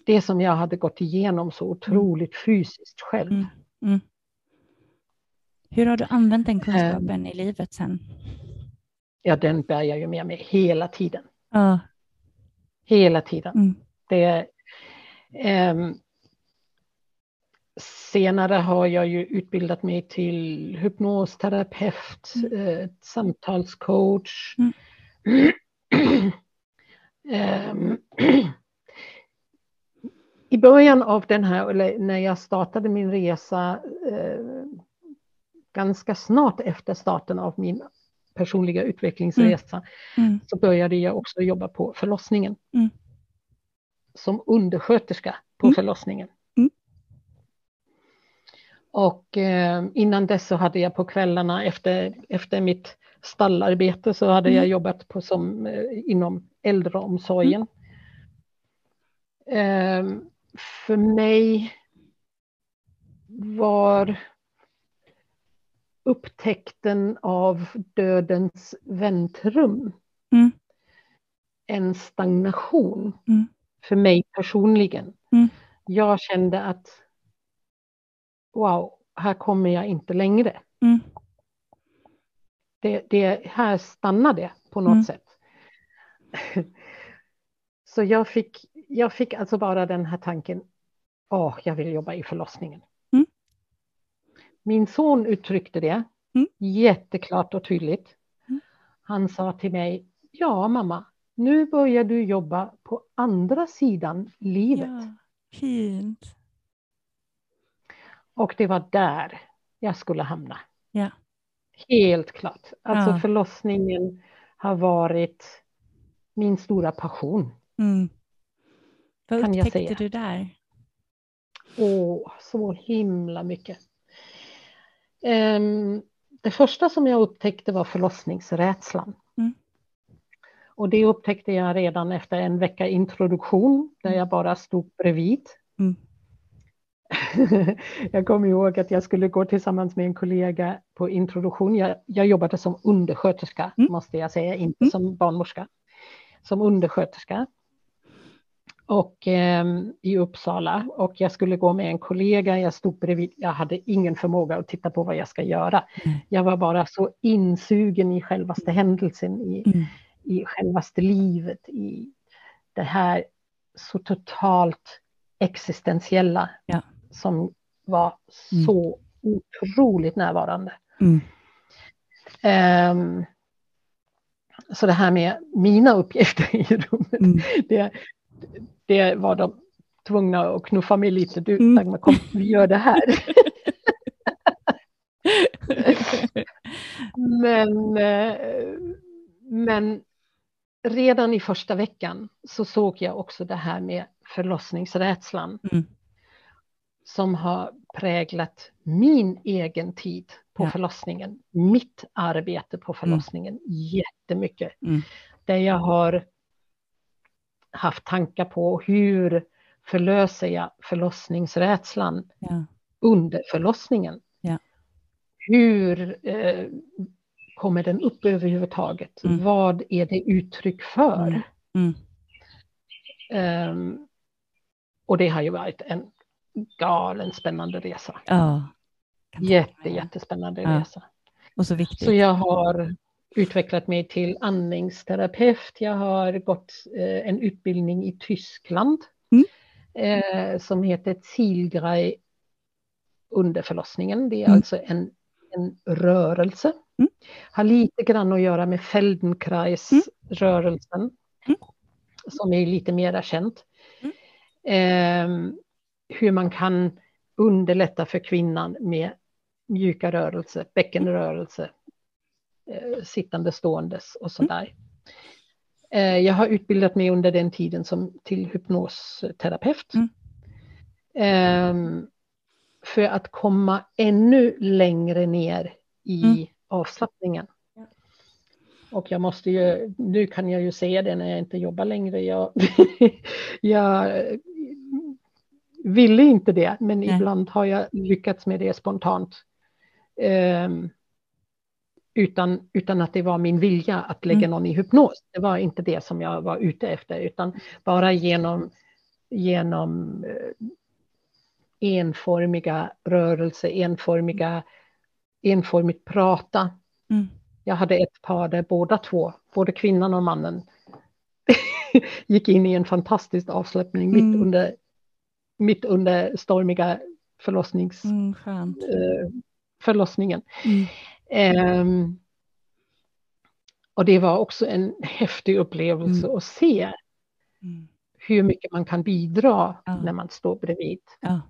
det som jag hade gått igenom så otroligt mm. fysiskt själv. Mm. Mm. Hur har du använt den kunskapen um, i livet sen? Ja, den bär jag ju med mig hela tiden. Uh. Hela tiden. Mm. Det, um, senare har jag ju utbildat mig till hypnosterapeut, mm. eh, samtalscoach. Mm. um, I början av den här, eller när jag startade min resa, eh, ganska snart efter starten av min personliga utvecklingsresa, mm. mm. så började jag också jobba på förlossningen. Mm. Som undersköterska på mm. förlossningen. Och eh, innan dess så hade jag på kvällarna efter, efter mitt stallarbete så hade mm. jag jobbat på som, eh, inom äldreomsorgen. Mm. Eh, för mig var upptäckten av dödens väntrum mm. en stagnation mm. för mig personligen. Mm. Jag kände att wow, här kommer jag inte längre. Mm. Det, det, här stannar det på något mm. sätt. Så jag fick, jag fick alltså bara den här tanken, åh, oh, jag vill jobba i förlossningen. Mm. Min son uttryckte det mm. jätteklart och tydligt. Mm. Han sa till mig, ja mamma, nu börjar du jobba på andra sidan livet. Ja, fint. Och det var där jag skulle hamna. Ja. Helt klart. Alltså ja. förlossningen har varit min stora passion. Mm. Vad kan upptäckte jag säga. du där? Åh, så himla mycket. Um, det första som jag upptäckte var förlossningsrädslan. Mm. Och det upptäckte jag redan efter en vecka introduktion där jag bara stod bredvid. Mm. jag kommer ihåg att jag skulle gå tillsammans med en kollega på introduktion. Jag, jag jobbade som undersköterska, mm. måste jag säga, inte mm. som barnmorska. Som undersköterska. Och eh, i Uppsala och jag skulle gå med en kollega. Jag stod bredvid. Jag hade ingen förmåga att titta på vad jag ska göra. Mm. Jag var bara så insugen i självaste händelsen, i, mm. i självaste livet, i det här så totalt existentiella. Ja som var mm. så otroligt närvarande. Mm. Um, så det här med mina uppgifter i rummet, mm. det, det var de tvungna att knuffa mig lite. Du, mm. Dagmar, kom, vi gör det här. men, eh, men redan i första veckan så såg jag också det här med förlossningsrädslan. Mm som har präglat min egen tid på ja. förlossningen, mitt arbete på mm. förlossningen mm. jättemycket. Mm. Där jag har haft tankar på hur förlöser jag förlossningsrädslan ja. under förlossningen. Ja. Hur eh, kommer den upp överhuvudtaget? Mm. Vad är det uttryck för? Um, och det har ju varit en galen spännande resa. Ja. Jätte, jättespännande ja. resa. Och så viktigt. Så jag har utvecklat mig till andningsterapeut. Jag har gått eh, en utbildning i Tyskland mm. eh, som heter Zielgrei under förlossningen. Det är mm. alltså en, en rörelse. Mm. Har lite grann att göra med Feldenkrais-rörelsen mm. som är lite mera känt. Eh, hur man kan underlätta för kvinnan med mjuka rörelser, bäckenrörelse, eh, sittande ståendes och sådär. Eh, jag har utbildat mig under den tiden som till hypnosterapeut. Mm. Eh, för att komma ännu längre ner i mm. avslappningen. Och jag måste ju, nu kan jag ju säga det när jag inte jobbar längre. Jag, jag ville inte det, men Nej. ibland har jag lyckats med det spontant. Um, utan, utan att det var min vilja att lägga mm. någon i hypnos. Det var inte det som jag var ute efter, utan bara genom, genom uh, enformiga rörelser, enformiga, enformigt prata. Mm. Jag hade ett par där båda två, både kvinnan och mannen, gick in i en fantastisk avslappning mm. mitt under mitt under stormiga förlossnings, mm, eh, förlossningen. Mm. Eh, och det var också en häftig upplevelse mm. att se mm. hur mycket man kan bidra ja. när man står bredvid. Ja.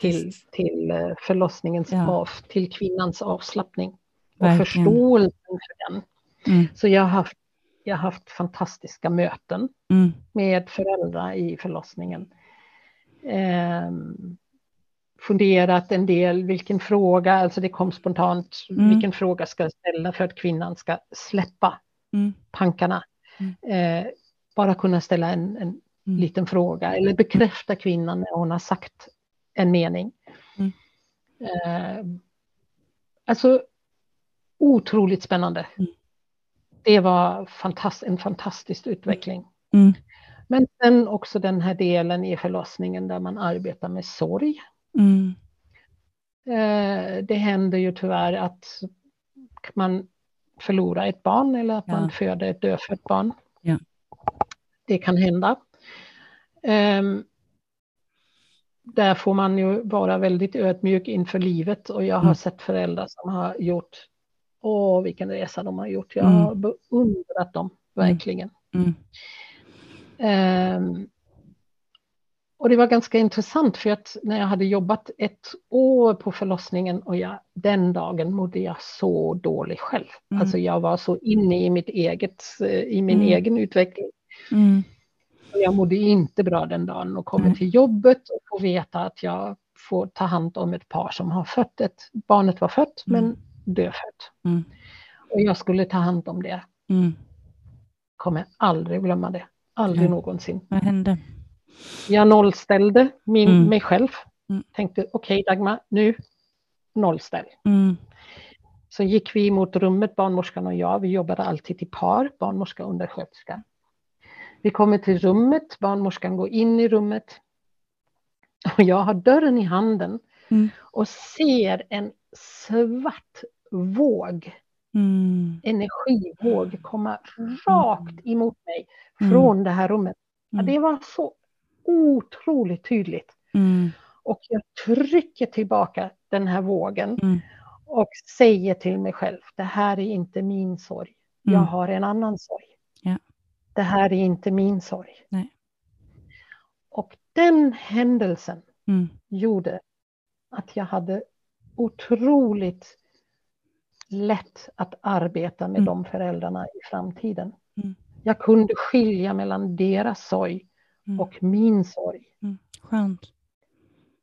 Till, till eh, förlossningens ja. av, till kvinnans avslappning och Verkligen. förståelsen för den. Mm. Så jag har haft, jag har haft fantastiska möten mm. med föräldrar i förlossningen eh, funderat en del vilken fråga, alltså det kom spontant, mm. vilken fråga ska jag ställa för att kvinnan ska släppa mm. tankarna. Mm. Eh, bara kunna ställa en, en mm. liten fråga eller bekräfta kvinnan när hon har sagt en mening. Mm. Eh, alltså otroligt spännande. Det var fantast en fantastisk utveckling. Men sen också den här delen i förlossningen där man arbetar med sorg. Mm. Eh, det händer ju tyvärr att man förlorar ett barn eller att ja. man föder ett dödfött barn. Ja. Det kan hända. Um, där får man ju vara väldigt ödmjuk inför livet och jag har mm. sett föräldrar som har gjort, åh vilken resa de har gjort, jag har mm. beundrat dem verkligen. Mm. Um, och det var ganska intressant för att när jag hade jobbat ett år på förlossningen och jag, den dagen mådde jag så dåligt själv. Mm. Alltså jag var så inne i mitt eget, eh, i min mm. egen utveckling. Mm. Jag mådde inte bra den dagen och kommer till jobbet och får veta att jag får ta hand om ett par som har fött ett, barnet var fött men mm. dödfött. Mm. Och jag skulle ta hand om det. Mm. kommer aldrig glömma det. Aldrig mm. någonsin. Vad hände? Jag nollställde min, mm. mig själv. Mm. Tänkte okej okay, Dagmar, nu nollställ. Mm. Så gick vi mot rummet, barnmorskan och jag. Vi jobbade alltid i par, barnmorska och undersköterska. Vi kommer till rummet, barnmorskan går in i rummet. Och jag har dörren i handen mm. och ser en svart våg, mm. energivåg komma rakt emot mig mm. från det här rummet. Ja, det var så otroligt tydligt. Mm. Och jag trycker tillbaka den här vågen mm. och säger till mig själv, det här är inte min sorg. Jag mm. har en annan sorg. Ja. Det här är inte min sorg. Nej. Och den händelsen mm. gjorde att jag hade otroligt lätt att arbeta med mm. de föräldrarna i framtiden. Mm. Jag kunde skilja mellan deras sorg mm. och min sorg. Mm. Skönt.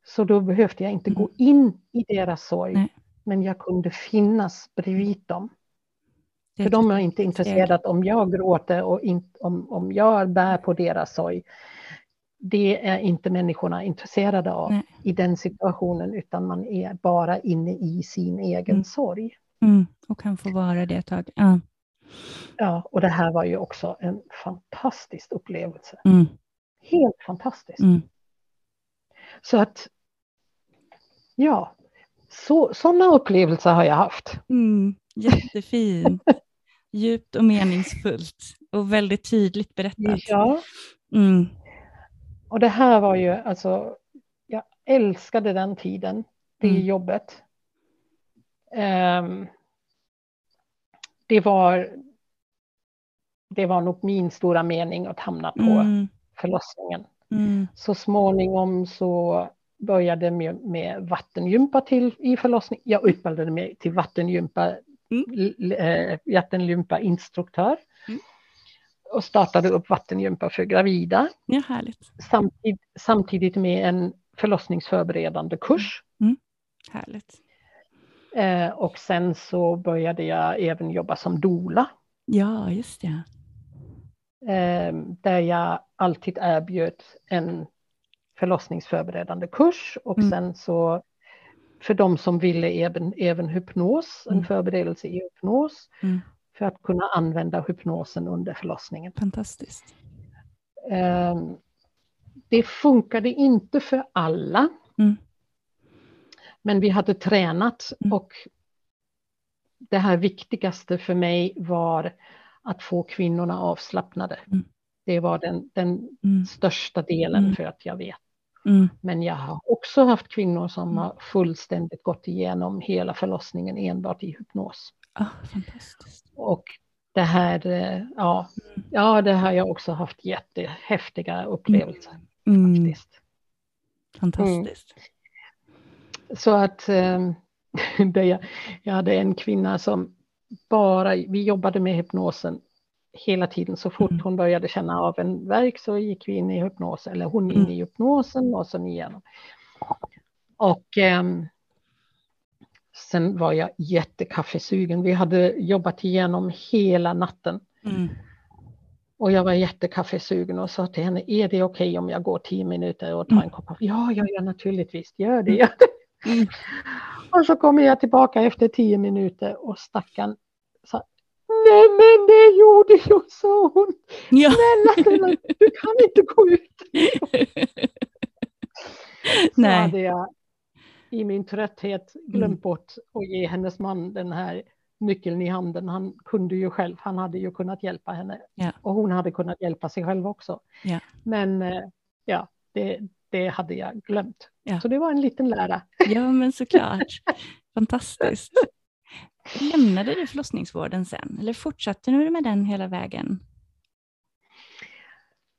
Så då behövde jag inte gå mm. in i deras sorg, Nej. men jag kunde finnas bredvid dem. För de är inte intresserade om jag gråter och in, om, om jag bär på deras sorg. Det är inte människorna intresserade av Nej. i den situationen, utan man är bara inne i sin egen mm. sorg. Mm. Och kan få vara det ett tag. Ja. ja, och det här var ju också en fantastisk upplevelse. Mm. Helt fantastiskt. Mm. Så att, ja, så, sådana upplevelser har jag haft. Mm, jättefint. Djupt och meningsfullt och väldigt tydligt berättat. Ja. Mm. Och det här var ju, alltså, jag älskade den tiden, det mm. jobbet. Um, det var, det var nog min stora mening att hamna på mm. förlossningen. Mm. Så småningom så började med, med vattengympa till i förlossning. Jag utbildade mig till vattengympa, mm. äh, vattengympa-instruktör. Mm. Och startade upp vattengympa för gravida. Ja, härligt. Samtid, samtidigt med en förlossningsförberedande kurs. Mm. Härligt. Eh, och sen så började jag även jobba som dola. Ja, just det. Eh, där jag alltid erbjöd en förlossningsförberedande kurs och mm. sen så för de som ville även, även hypnos, en mm. förberedelse i hypnos, mm. för att kunna använda hypnosen under förlossningen. Fantastiskt. Eh, det funkade inte för alla. Mm. Men vi hade tränat mm. och det här viktigaste för mig var att få kvinnorna avslappnade. Mm. Det var den, den mm. största delen mm. för att jag vet. Mm. Men jag har också haft kvinnor som mm. har fullständigt gått igenom hela förlossningen enbart i hypnos. Ah. Och det här, eh, ja, ja, det har jag också haft jättehäftiga upplevelser. Faktiskt. Fantastiskt. Så att eh, jag, jag hade en kvinna som bara, vi jobbade med hypnosen hela tiden. Så fort mm. hon började känna av en verk så gick vi in i hypnos, eller hon in mm. i hypnosen och sen igenom. Och eh, sen var jag jättekaffesugen. Vi hade jobbat igenom hela natten. Mm. Och jag var jättekaffesugen och sa till henne, är det okej okay om jag går tio minuter och tar en mm. kopp kaffe? Ja, ja, ja, naturligtvis, gör det. Gör det. Mm. Och så kommer jag tillbaka efter tio minuter och stackarn sa Nej men det gjorde ju så ont. Ja. Snälla, du kan inte gå ut. så Nej. hade jag i min trötthet glömt mm. bort att ge hennes man den här nyckeln i handen. Han kunde ju själv, han hade ju kunnat hjälpa henne. Ja. Och hon hade kunnat hjälpa sig själv också. Ja. Men eh, ja, det, det hade jag glömt. Ja. Så det var en liten lära. Ja, men såklart. Fantastiskt. Lämnade du förlossningsvården sen eller fortsatte du med den hela vägen?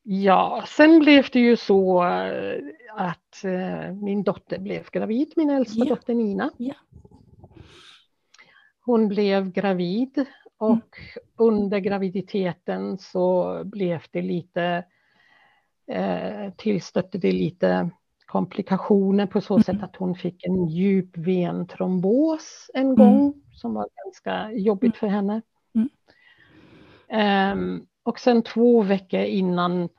Ja, sen blev det ju så eh, att eh, min dotter blev gravid, min äldsta ja. dotter Nina. Ja. Hon blev gravid och mm. under graviditeten så blev det lite tillstötte det lite komplikationer på så sätt mm. att hon fick en djup ventrombos en gång mm. som var ganska jobbigt för henne. Um, Och sen två veckor innan,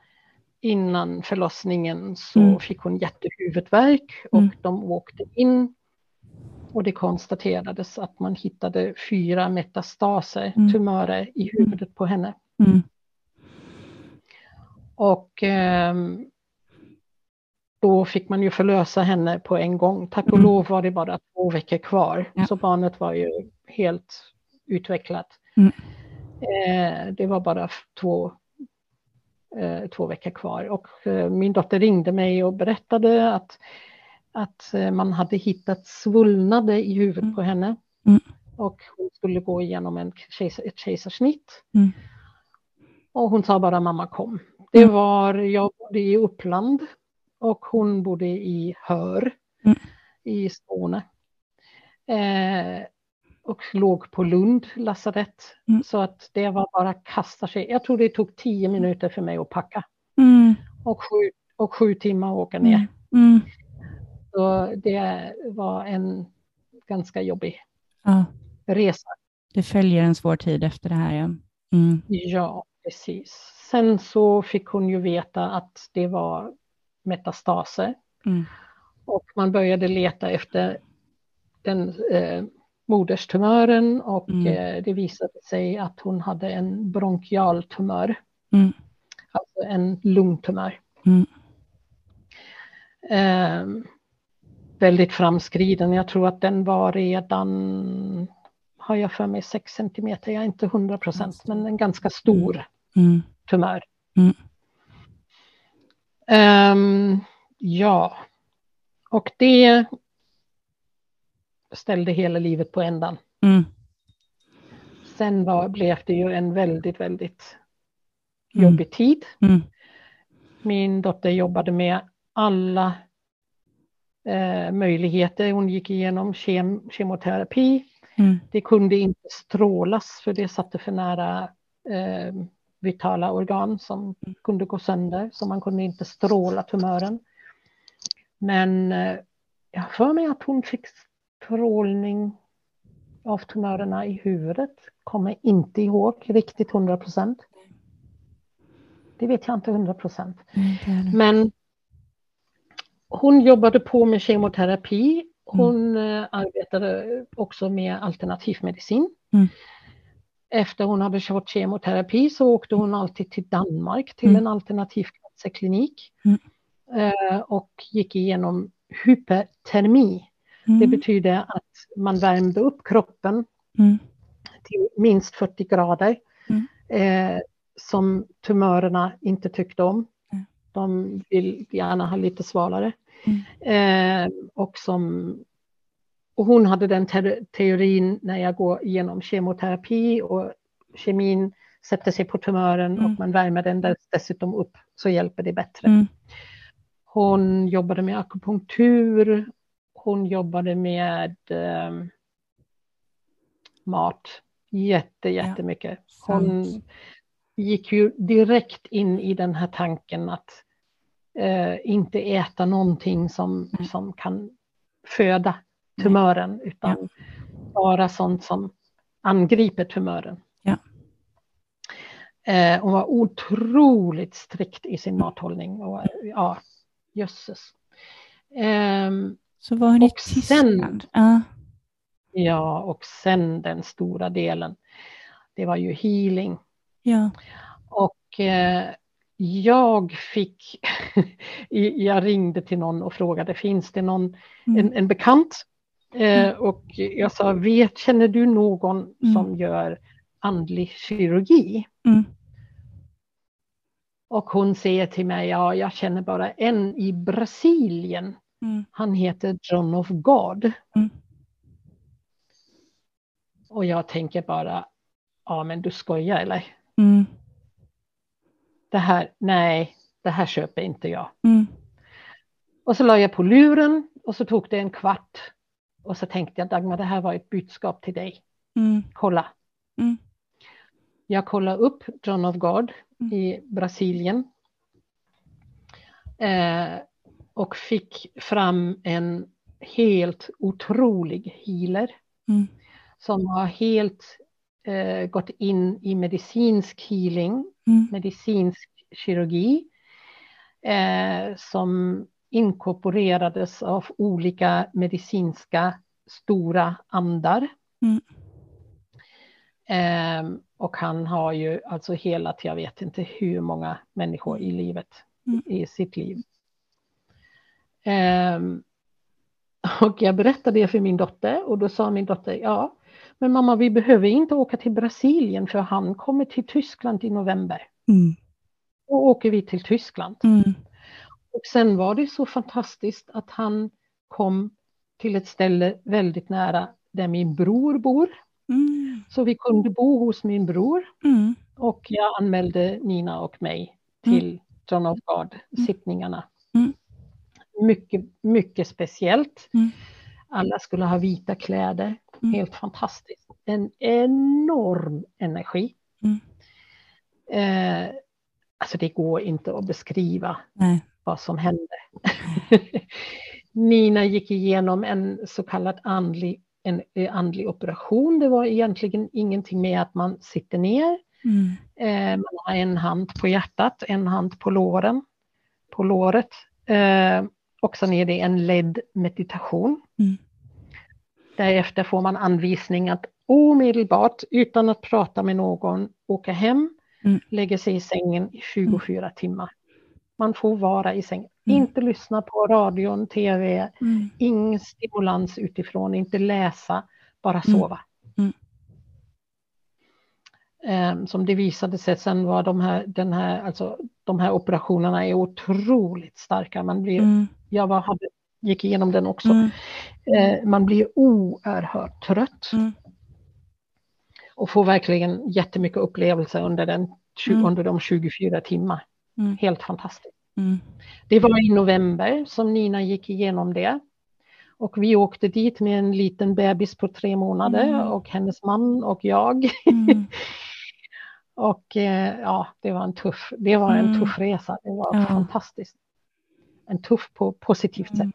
innan förlossningen så mm. fick hon jättehuvudvärk och mm. de åkte in och det konstaterades att man hittade fyra metastaser, mm. tumörer i huvudet på henne. Och eh, då fick man ju förlösa henne på en gång. Tack och mm. lov var det bara två veckor kvar, ja. så barnet var ju helt utvecklat. Mm. Eh, det var bara två, eh, två veckor kvar och eh, min dotter ringde mig och berättade att, att eh, man hade hittat svullnader i huvudet mm. på henne. Mm. Och hon skulle gå igenom en kejsar, ett kejsarsnitt. Mm. Och hon sa bara mamma kom. Det mm. var, jag bodde i Uppland och hon bodde i Hör mm. i Skåne. Eh, och låg på Lund lasarett. Mm. Så att det var bara kasta sig. Jag tror det tog tio minuter för mig att packa. Mm. Och, sju, och sju timmar att åka ner. Mm. mm. Så det var en ganska jobbig ja. resa. Det följer en svår tid efter det här. Ja, ja precis. Sen så fick hon ju veta att det var metastaser. Mm. Och man började leta efter den eh, moderstumören och mm. eh, det visade sig att hon hade en bronkialtumör. Mm. Alltså en lungtumör. Mm. Eh, väldigt framskriden. Jag tror att den var redan, har jag för mig, 6 centimeter, jag är inte 100 procent, men en ganska stor mm. Tumör. Um, ja, och det ställde hela livet på ändan. Mm. Sen var, blev det ju en väldigt, väldigt mm. jobbig tid. Mm. Min dotter jobbade med alla eh, möjligheter. Hon gick igenom kem, kemoterapi. Mm. Det kunde inte strålas för det satte för nära eh, vitala organ som mm. kunde gå sönder, så man kunde inte stråla tumören. Men eh, jag har för mig att hon fick strålning av tumörerna i huvudet. Kommer inte ihåg riktigt 100 procent. Det vet jag inte 100 procent. Mm, Men hon jobbade på med kemoterapi. Hon mm. arbetade också med alternativmedicin. Mm. Efter hon hade kört kemoterapi så åkte hon alltid till Danmark till mm. en alternativ cancerklinik mm. Eh, och gick igenom hypertermi. Mm. Det betyder att man värmde upp kroppen mm. till minst 40 grader mm. eh, som tumörerna inte tyckte om. Mm. De vill gärna ha lite svalare. Eh, och som och hon hade den te teorin när jag går igenom kemoterapi och kemin sätter sig på tumören mm. och man värmer den dessutom upp så hjälper det bättre. Mm. Hon jobbade med akupunktur, hon jobbade med eh, mat jätte, jättemycket. Hon gick ju direkt in i den här tanken att eh, inte äta någonting som, mm. som kan föda tumören utan ja. bara sånt som angriper tumören. Ja. Eh, hon var otroligt strikt i sin mathållning. Och, ja, jösses. Eh, Så var hon i Tyskland? Ja. ja, och sen den stora delen. Det var ju healing. Ja. Och eh, jag fick, jag ringde till någon och frågade, finns det någon, mm. en, en bekant Eh, mm. och jag sa, vet, känner du någon mm. som gör andlig kirurgi? Mm. Och hon säger till mig, ja, jag känner bara en i Brasilien. Mm. Han heter John of God. Mm. Och jag tänker bara, ja men du skojar eller? Mm. Det här, nej, det här köper inte jag. Och så la jag på luren och så tog det en kvart och så tänkte jag Dagmar, det här var ett budskap till dig. Mm. Kolla. Mm. Jag kollade upp John of God mm. i Brasilien. Eh, och fick fram en helt otrolig healer. Mm. Som var helt eh, gått in i medicinsk healing, mm. medicinsk kirurgi eh, som inkorporerades av olika medicinska stora andar. Mm. Eh, och han har ju alltså helat, jag vet inte hur många människor i livet, mm. i sitt liv. Eh, och jag berättade det för min dotter och då sa min dotter, ja, men mamma vi behöver inte åka till Brasilien för han kommer till Tyskland i november. Mm. Och åker vi till Tyskland. Mm. Och sen var det så fantastiskt att han kom till ett ställe väldigt nära där min bror bor. Mm. Så vi kunde bo hos min bror. Mm. Och jag anmälde Nina och mig till mm. John of God-sittningarna. Mm. Mycket, mycket speciellt. Mm. Alla skulle ha vita kläder. Helt fantastiskt. En enorm energi. Eh, alltså det går inte att beskriva Nej. Vad som hände. Nina gick igenom en så kallad andlig, en eh, andlig operation. Det var egentligen ingenting med att man sitter ner. Mm. Eh, man har en hand på hjärtat, en hand på låren, på låret. Eh, och sen är det en ledd meditation. Mm. Därefter får man anvisning att omedelbart, utan att prata med någon, åka hem, mm. lägga sig i sängen i 24 mm. timmar. Man får vara i sängen. Mm. Inte lyssna på radion, tv, mm. ingen stimulans utifrån, inte läsa, bara mm. sova. Um, som det visade sig sen var de här, den här, alltså, de här operationerna är otroligt starka. Man blir, mm. Jag var, hade, gick igenom den också. Uh, man blir oerhört trött. Och får verkligen jättemycket upplevelser under, den, under de 24 timmar. Helt fantastiskt. Mm. Det var i november som Nina gick igenom det. Och vi åkte dit med en liten bebis på tre månader mm. och hennes man och jag. Mm. och eh, ja, det var en tuff, det var en mm. tuff resa. Det var ja. fantastiskt. En tuff på positivt sätt.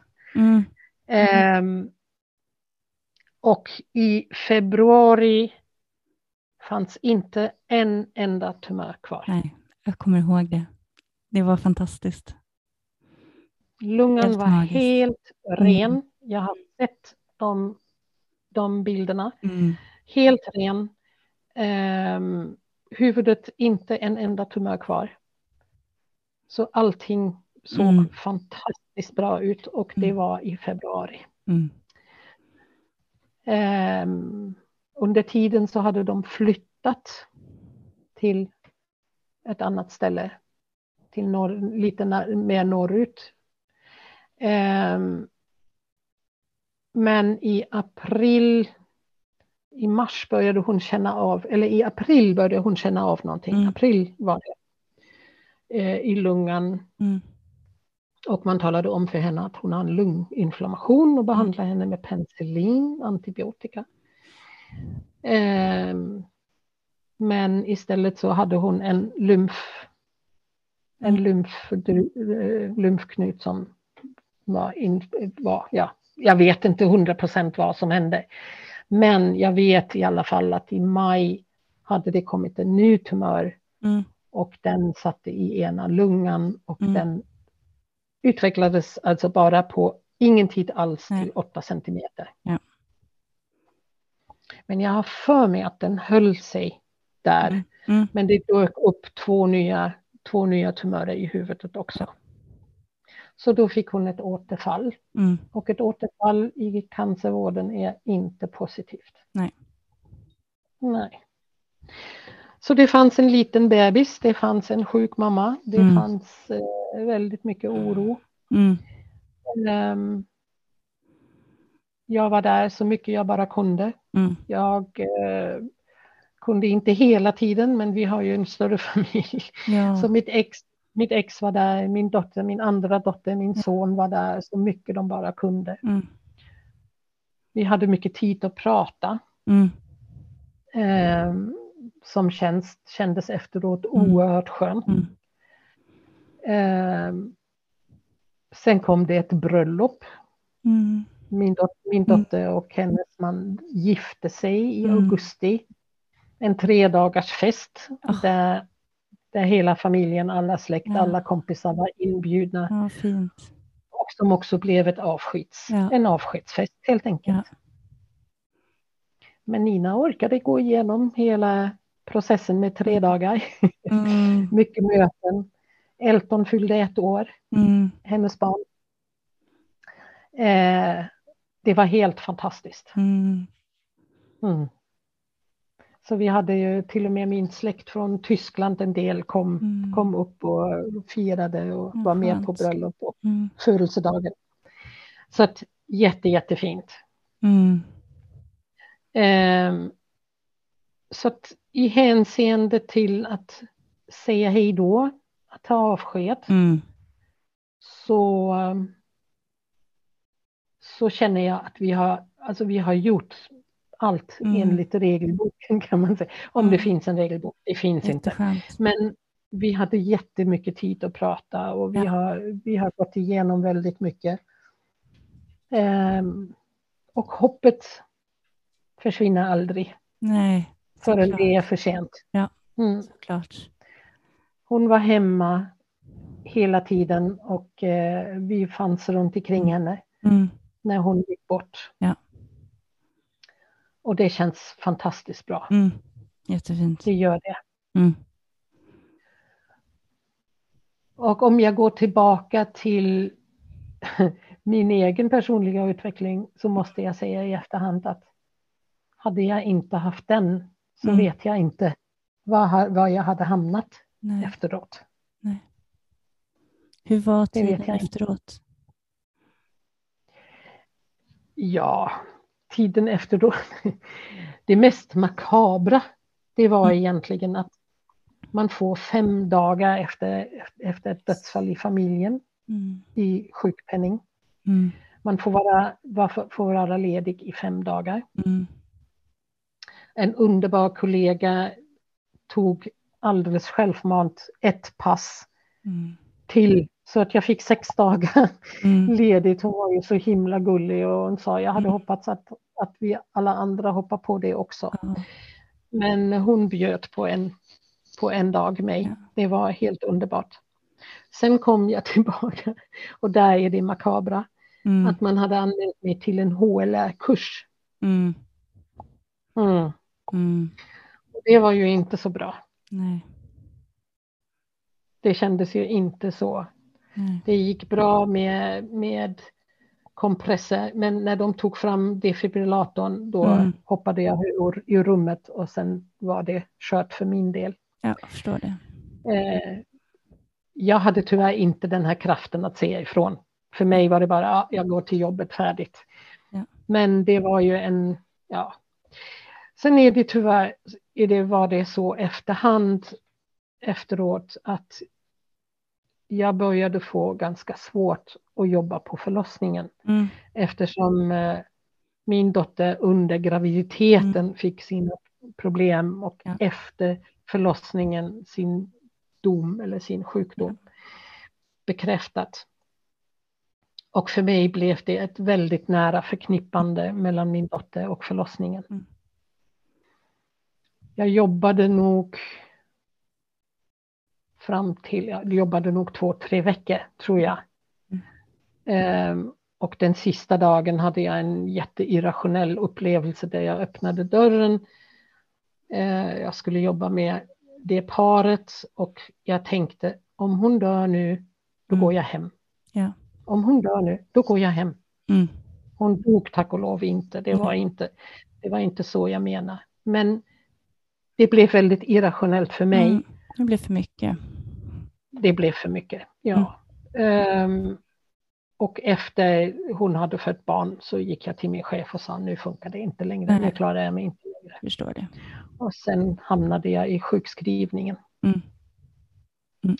Um, och i februari fanns inte en enda tumör kvar. Nej, jag kommer ihåg det. Det var fantastiskt. Lungan helt var magiskt. helt ren. Mm. Jag har sett de, de bilderna. Mm. Helt ren. Um, huvudet inte en enda tumör kvar. Så allting såg mm. fantastiskt bra ut och det mm. var i februari. Um, under tiden så hade de flyttat till ett annat ställe till norr, lite mer norrut. Um, men i april, i mars började hon känna av, eller i april började hon känna av någonting. Mm. April var det. Eh, I lungan. Mm. Och man talade om för henne att hon har en lunginflammation och behandlade mm. henne med penicillin, antibiotika. Eh, men istället så hade hon en lymf en lymf, eh, lymfknut som var, in, var ja, jag vet inte hundra procent vad som hände. Men jag vet i alla fall att i maj hade det kommit en ny tumör mm. och den satte i ena lungan och mm. den utvecklades alltså bara på ingen tid alls till 8 centimeter. Ja. Men jag har för mig att den höll sig där. Mm. mm. Men det dök upp två nya två nya tumörer i huvudet också. Så då fick hon ett återfall. Mm. Och ett återfall i cancervården är inte positivt. Nej. Nej. Så det fanns en liten bebis, det fanns en sjuk mamma, det mm. fanns eh, väldigt mycket oro. Mm. Um, jag var där så mycket jag bara kunde. Mm. Jag eh, kunde inte hela tiden, men vi har ju en större familj. Ja. Så mitt ex, mitt ex var där, min dotter, min andra dotter, min son var där så mycket de bara kunde. Mm. Vi hade mycket tid att prata. Mm. Eh, som känns, kändes efteråt mm. oerhört skönt. Eh, sen kom det ett bröllop. Mm. Min, dot min mm. dotter och hennes man gifte sig i augusti en tre dagars fest oh. där, där hela familjen, alla släkt, ja. alla kompisar var inbjudna. Ja, fint. Och som också blev ett avskeds, ja. en avskedsfest helt enkelt. Men Nina orkade gå igenom hela processen med tre dagar. Mm. Mycket möten. Elton fyllde ett år, mm. hennes barn. Eh, det var helt fantastiskt. Mm. Mm. Så vi hade ju till och med min släkt från Tyskland, en del kom, mm. kom upp och firade och var med på bröllop och mm. födelsedagen. Så att jätte, jättefint. Mm. Eh, så att i hänseende till att säga hej då, att ta avsked, mm. så, så känner jag att vi har, alltså vi har gjort allt mm. enligt regelboken kan man säga. Om mm. det finns en regelbok, det finns inte. Men vi hade jättemycket tid att prata och vi, ja. har, vi har gått igenom väldigt mycket. Um, och hoppet försvinner aldrig. Nej. Förrän det är för sent. Ja, mm. såklart. Hon var hemma hela tiden och eh, vi fanns runt omkring mm. henne mm. när hon gick bort. Ja. Och det känns fantastiskt bra. Mm. Jättefint. Det gör det. Mm. Och om jag går tillbaka till min egen personliga utveckling så måste jag säga i efterhand att hade jag inte haft den så mm. vet jag inte var, var jag hade hamnat Nej. efteråt. Nej. Hur var tiden efteråt? Ja, tiden efteråt. Det mest makabra, det var mm. egentligen att man får fem dagar efter, efter ett dödsfall i familjen mm. i sjukpenning. Mm. Man får vara, får vara ledig i fem dagar. Mm en underbar kollega tog alldeles självmant ett pass mm. till så att jag fick sex dagar mm. ledigt. Hon var ju så himla gullig och hon sa jag hade mm. hoppats att, att vi alla andra hoppar på det också. Mm. Men hon bjöd på en, på en dag mig. Ja. Det var helt underbart. Sen kom jag tillbaka och där är det makabra. Mm. Att man hade anmält mig till en HLR-kurs. Mm. Mm. Mm. Det var ju inte så bra. Nej. Det kändes ju inte så. Nej. Det gick bra med, med kompresser, men när de tog fram defibrillatorn då mm. hoppade jag ur, ur rummet och sen var det kört för min del. Ja, jag förstår det. Eh, jag hade tyvärr inte den här kraften att se ifrån. För mig var det bara, ja, jag går till jobbet färdigt. Ja. Men det var ju en, ja, Sen är det tyvärr, är det, var det så efterhand efteråt att jag började få ganska svårt att jobba på förlossningen mm. eftersom eh, min dotter under graviditeten mm. fick sina problem och ja. efter förlossningen sin dom eller sin sjukdom ja. bekräftat. Och för mig blev det ett väldigt nära förknippande mellan min dotter och förlossningen. Mm jag jobbade nog fram till, jag jobbade nog två, tre veckor tror jag. Mm. Um, och den sista dagen hade jag en jätteirrationell upplevelse där jag öppnade dörren. Uh, jag skulle jobba med det paret och jag tänkte om hon dör nu, då mm. går jag hem. Ja. Om hon dör nu, då går jag hem. Mm. Hon dog tack och lov inte. Det var inte, det var inte så jag menar. Men det blev väldigt irrationellt för mig. Mm, det blev för mycket. Det blev för mycket, ja. Mm. Um, och efter hon hade fött barn så gick jag till min chef och sa nu funkar det inte längre, Nej. nu klarar jag mig inte längre. Förstår det. Och sen hamnade jag i sjukskrivningen. Mm. Mm.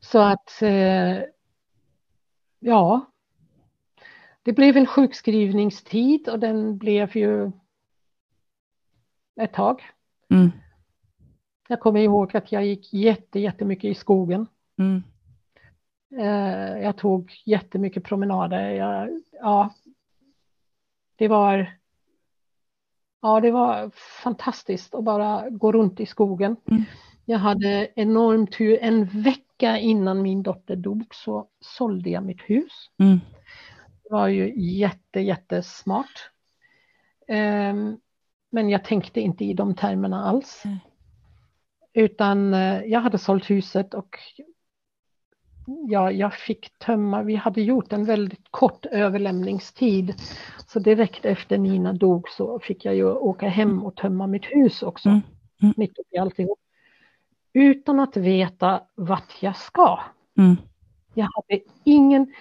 Så att, eh, ja, det blev en sjukskrivningstid och den blev ju ett tag. Mm. Jag kommer ihåg att jag gick jätte, jättemycket i skogen. Mm. Eh, jag tog jättemycket promenader. Jag, ja, det var ja, det var fantastiskt att bara gå runt i skogen. Mm. Jag hade enorm tur. En vecka innan min dotter dog så sålde jag mitt hus. Mm. Det var ju jätte, jättesmart. Um, men jag tänkte inte i de termerna alls. Mm. Utan uh, jag hade sålt huset och ja, jag fick tömma, vi hade gjort en väldigt kort överlämningstid. Så direkt efter Nina dog så fick jag ju åka hem och tömma mitt hus också. Mm. Mm. Mitt uppe i alltihop. Utan att veta vart jag ska. Mm. Jag hade ingen...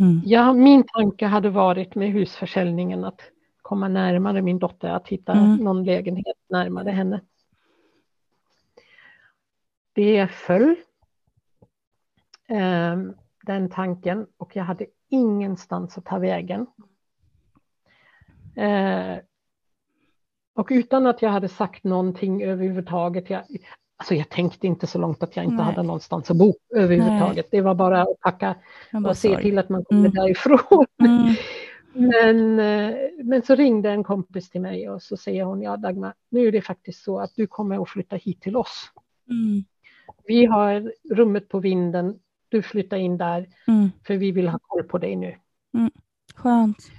Mm. Ja, min tanke hade varit med husförsäljningen att komma närmare min dotter, att hitta mm. någon lägenhet närmare henne. Det föll den tanken och jag hade ingenstans att ta vägen. Eh, och utan att jag hade sagt någonting överhuvudtaget, jag, alltså jag tänkte inte så långt att jag inte Nej. hade någonstans att bo överhuvudtaget. Nej. Det var bara att packa och se till att man kommer mm. därifrån. Mm. Men, eh, men så ringde en kompis till mig och så säger hon, ja Dagmar, nu är det faktiskt så att du kommer att flytta hit till oss. Mm. Vi har rummet på vinden, du flyttar in där, mm. för vi vill ha koll på dig nu. Mm. Skönt.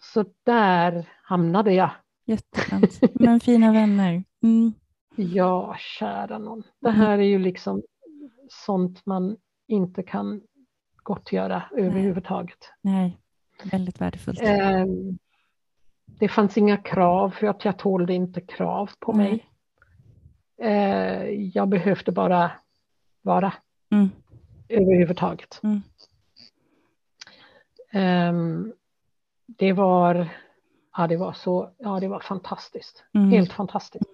Så där hamnade jag. Jätteskönt, men fina vänner. Mm. Ja, kära någon. Det mm. här är ju liksom sånt man inte kan gottgöra Nej. överhuvudtaget. Nej, väldigt värdefullt. Eh, det fanns inga krav för att jag tålde inte krav på Nej. mig. Eh, jag behövde bara vara. Mm överhuvudtaget. Mm. Um, det var, ja det var så, ja det var fantastiskt, mm. helt fantastiskt.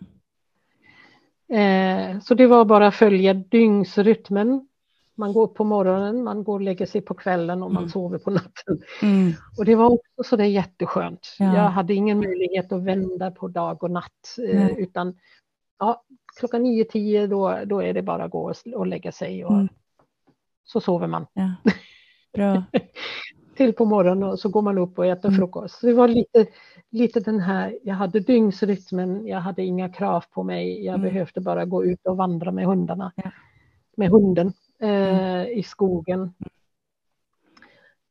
Uh, så det var bara att följa dygnsrytmen. Man går på morgonen, man går och lägger sig på kvällen och man mm. sover på natten. Mm. Och det var också så det jätteskönt. Ja. Jag hade ingen möjlighet att vända på dag och natt, uh, utan ja, klockan nio, tio då, då är det bara att gå och lägga sig och mm så sover man. Ja. Bra. Till på morgonen och så går man upp och äter mm. frukost. Så det var lite, lite den här, jag hade dygnsrytmen, jag hade inga krav på mig, jag mm. behövde bara gå ut och vandra med hundarna, ja. med hunden eh, mm. i skogen.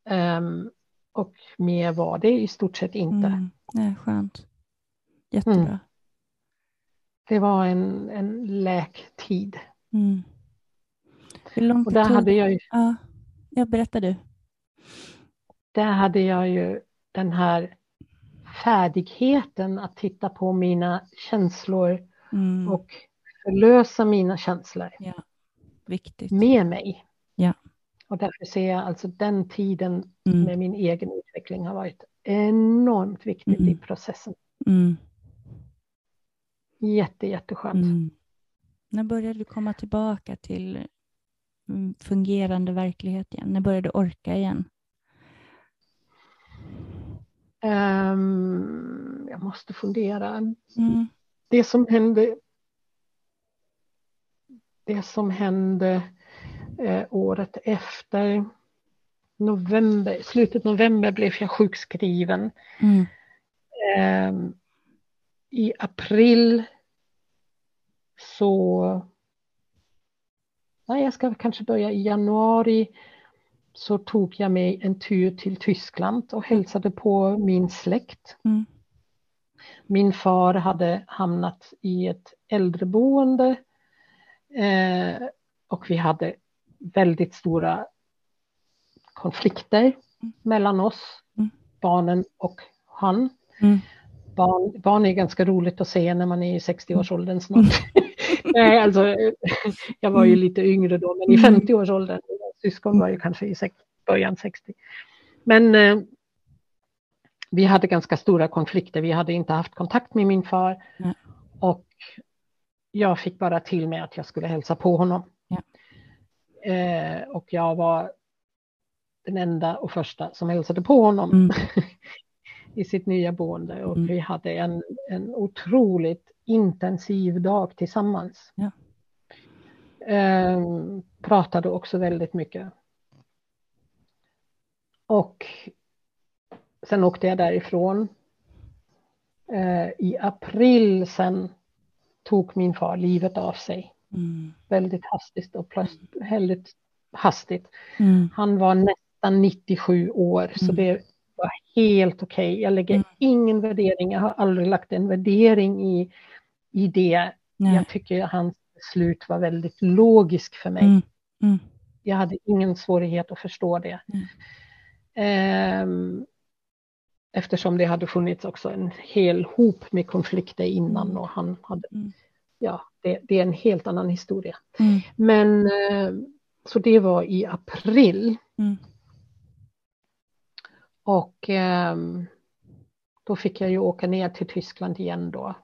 Um, och mer var det i stort sett inte. Mm. Nej, skönt. Jättebra. Mm. Det var en, en läktid. Mm. Hur långt och där tog... hade jag ju... Ja, jag berättar du. Där hade jag ju den här färdigheten att titta på mina känslor mm. och förlösa mina känslor. Ja, viktigt. Med mig. Ja. Och därför ser jag alltså den tiden mm. med min egen utveckling har varit enormt viktigt mm. i processen. Mm. Jätte, jätteskönt. Mm. När började du komma tillbaka till fungerande verklighet igen? När började du orka igen? Um, jag måste fundera. Mm. Det som hände det som hände eh, året efter november, slutet november blev jag sjukskriven. Mm. Eh, I april så nej, jag ska kanske börja i januari så tog jag mig en tur till Tyskland och hälsade på min släkt. Mm. Min far hade hamnat i ett äldreboende eh, och vi hade väldigt stora konflikter mm. mellan oss, mm. barnen och han. Mm. Barn, barn är ganska roligt att se när man är i 60-årsåldern snart. Nej, alltså, jag var ju lite yngre då, men i 50-årsåldern. Mm. Syskon var ju kanske i början 60. Men eh, vi hade ganska stora konflikter. Vi hade inte haft kontakt med min far. Mm. Och jag fick bara till mig att jag skulle hälsa på honom. Ja. Eh, och jag var den enda och första som hälsade på honom mm. i sitt nya boende. Och mm. vi hade en, en otroligt intensiv dag tillsammans. Ja. Eh, pratade också väldigt mycket. Och sen åkte jag därifrån. Eh, I april sen tog min far livet av sig. Mm. Väldigt hastigt och plötsligt, väldigt hastigt. Mm. Han var nästan 97 år så mm. det var helt okej. Okay. Jag lägger mm. ingen värdering, jag har aldrig lagt en värdering i, i det. Nej. Jag tycker hans beslut var väldigt logiskt för mig. Mm. Mm. Jag hade ingen svårighet att förstå det. Um, eftersom det hade funnits också en hel hop med konflikter innan mm. och han hade, mm. ja, det, det, är en helt annan historia. Mm. Men uh, så det var i april. Och um, då fick jag ju åka ner till Tyskland igen då.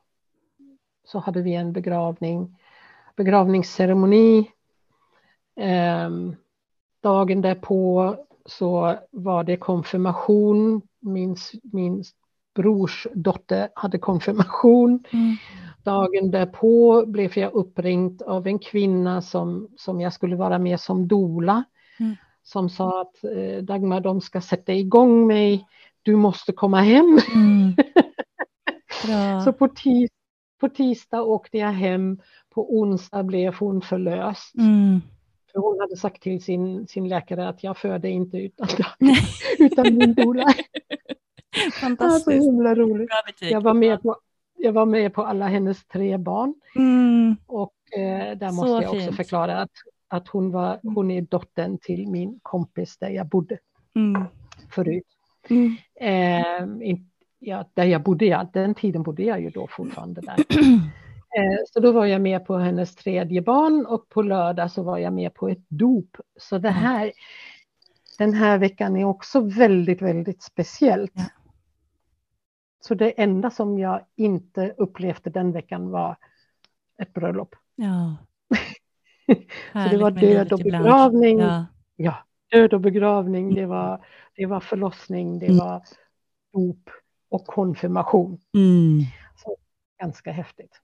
Så hade vi en begravning, begravningsceremoni. Um, dagen därpå så var det konfirmation. Min, min brors dotter hade konfirmation. Mm. Dagen därpå blev jag uppringd av en kvinna som, som jag skulle vara med som dola. Mm. Som sa att eh, Dagmar, de ska sätta igång mig. Du måste komma hem. Mm. så på, tis, på tisdag åkte jag hem. På onsdag blev hon förlöst. Mm. För hon hade sagt till sin, sin läkare att jag födde inte utan, utan min doula. Fantastiskt. Så himla roligt. Jag var, med på, jag var med på alla hennes tre barn. Mm. Och eh, där måste jag också förklara att, att hon, var, hon är dottern till min kompis där jag bodde mm. förut. Mm. Eh, in, ja, där jag bodde, ja, den tiden bodde jag ju då fortfarande där. Eh, så då var jag med på hennes tredje barn och på lördag så var jag med på ett dop. Så det mm. här, den här veckan är också väldigt, väldigt speciellt. Ja. Så det enda som jag inte upplevde den veckan var ett bröllop. Ja. så det var död och begravning. Ja. ja. död och begravning, det var, det var förlossning, det mm. var dop och konfirmation. Mm. Så, ganska häftigt.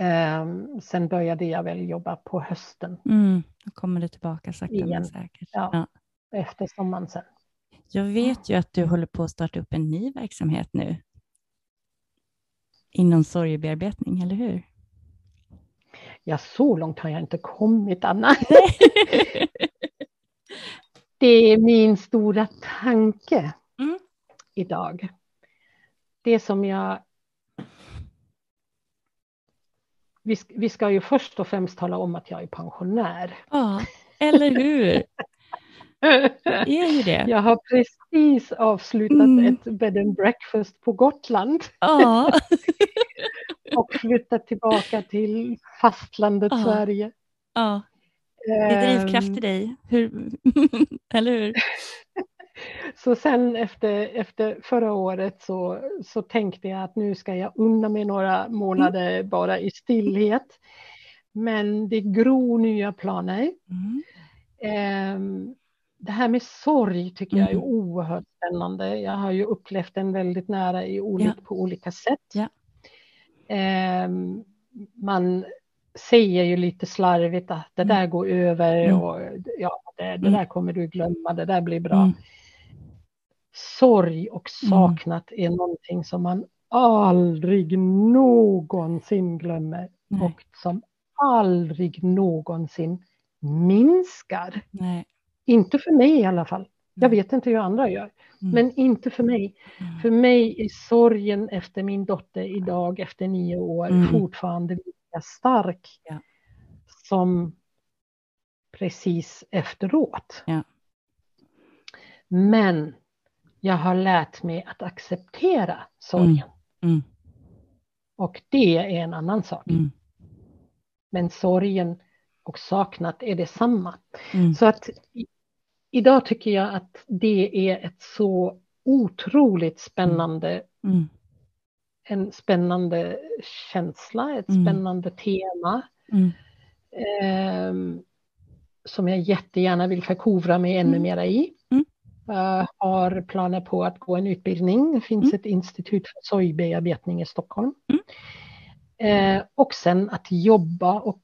Um, sen började jag väl jobba på hösten. Mm, då kommer du tillbaka sakta men säkert. Ja, ja. Efter sommaren sen. Jag vet ju att du håller på att starta upp en ny verksamhet nu. Inom sorgebearbetning, eller hur? Ja, så långt har jag inte kommit, Anna. det är min stora tanke mm. idag. Det som jag vi, vi ska ju först och främst tala om att jag är pensionär. Ja, eller hur? är ju det. Jag har precis avslutat mm. ett bed and breakfast på Gotland. Ja. Och flyttat tillbaka till fastlandet ja. Sverige. Ja. Det är drivkraft i ehm. dig, hur... eller hur? Så sen efter, efter förra året så, så tänkte jag att nu ska jag unna mig några månader mm. bara i stillhet. Men det gror nya planer. Mm. Um, det här med sorg tycker jag är mm. oerhört spännande. Jag har ju upplevt den väldigt nära i olik, ja. på olika sätt. Ja. Um, man säger ju lite slarvigt att det mm. där går över mm. och ja, det, det mm. där kommer du glömma, det där blir bra sorg och mm. saknat mm. är någonting som man aldrig någonsin glömmer Nej. och som aldrig någonsin minskar. Nej. Inte för mig i alla fall. Jag vet inte hur andra gör, mm. men inte för mig. Mm. För mig är sorgen efter min dotter idag efter nio år mm. fortfarande lika stark ja. som precis efteråt. Ja. Men jag har lärt mig att acceptera sorgen. Mm. Mm. Och det är en annan sak. Mm. Men sorgen och saknat är detsamma. Mm. Så att idag tycker jag att det är ett så otroligt spännande mm. en spännande känsla, ett mm. spännande tema. Eh, som jag jättegärna vill förkovra mig ännu mm. mera i. Uh, har planer på att gå en utbildning. Det finns mm. ett institut för sorgbearbetning i Stockholm. Mm. Uh, och sen att jobba och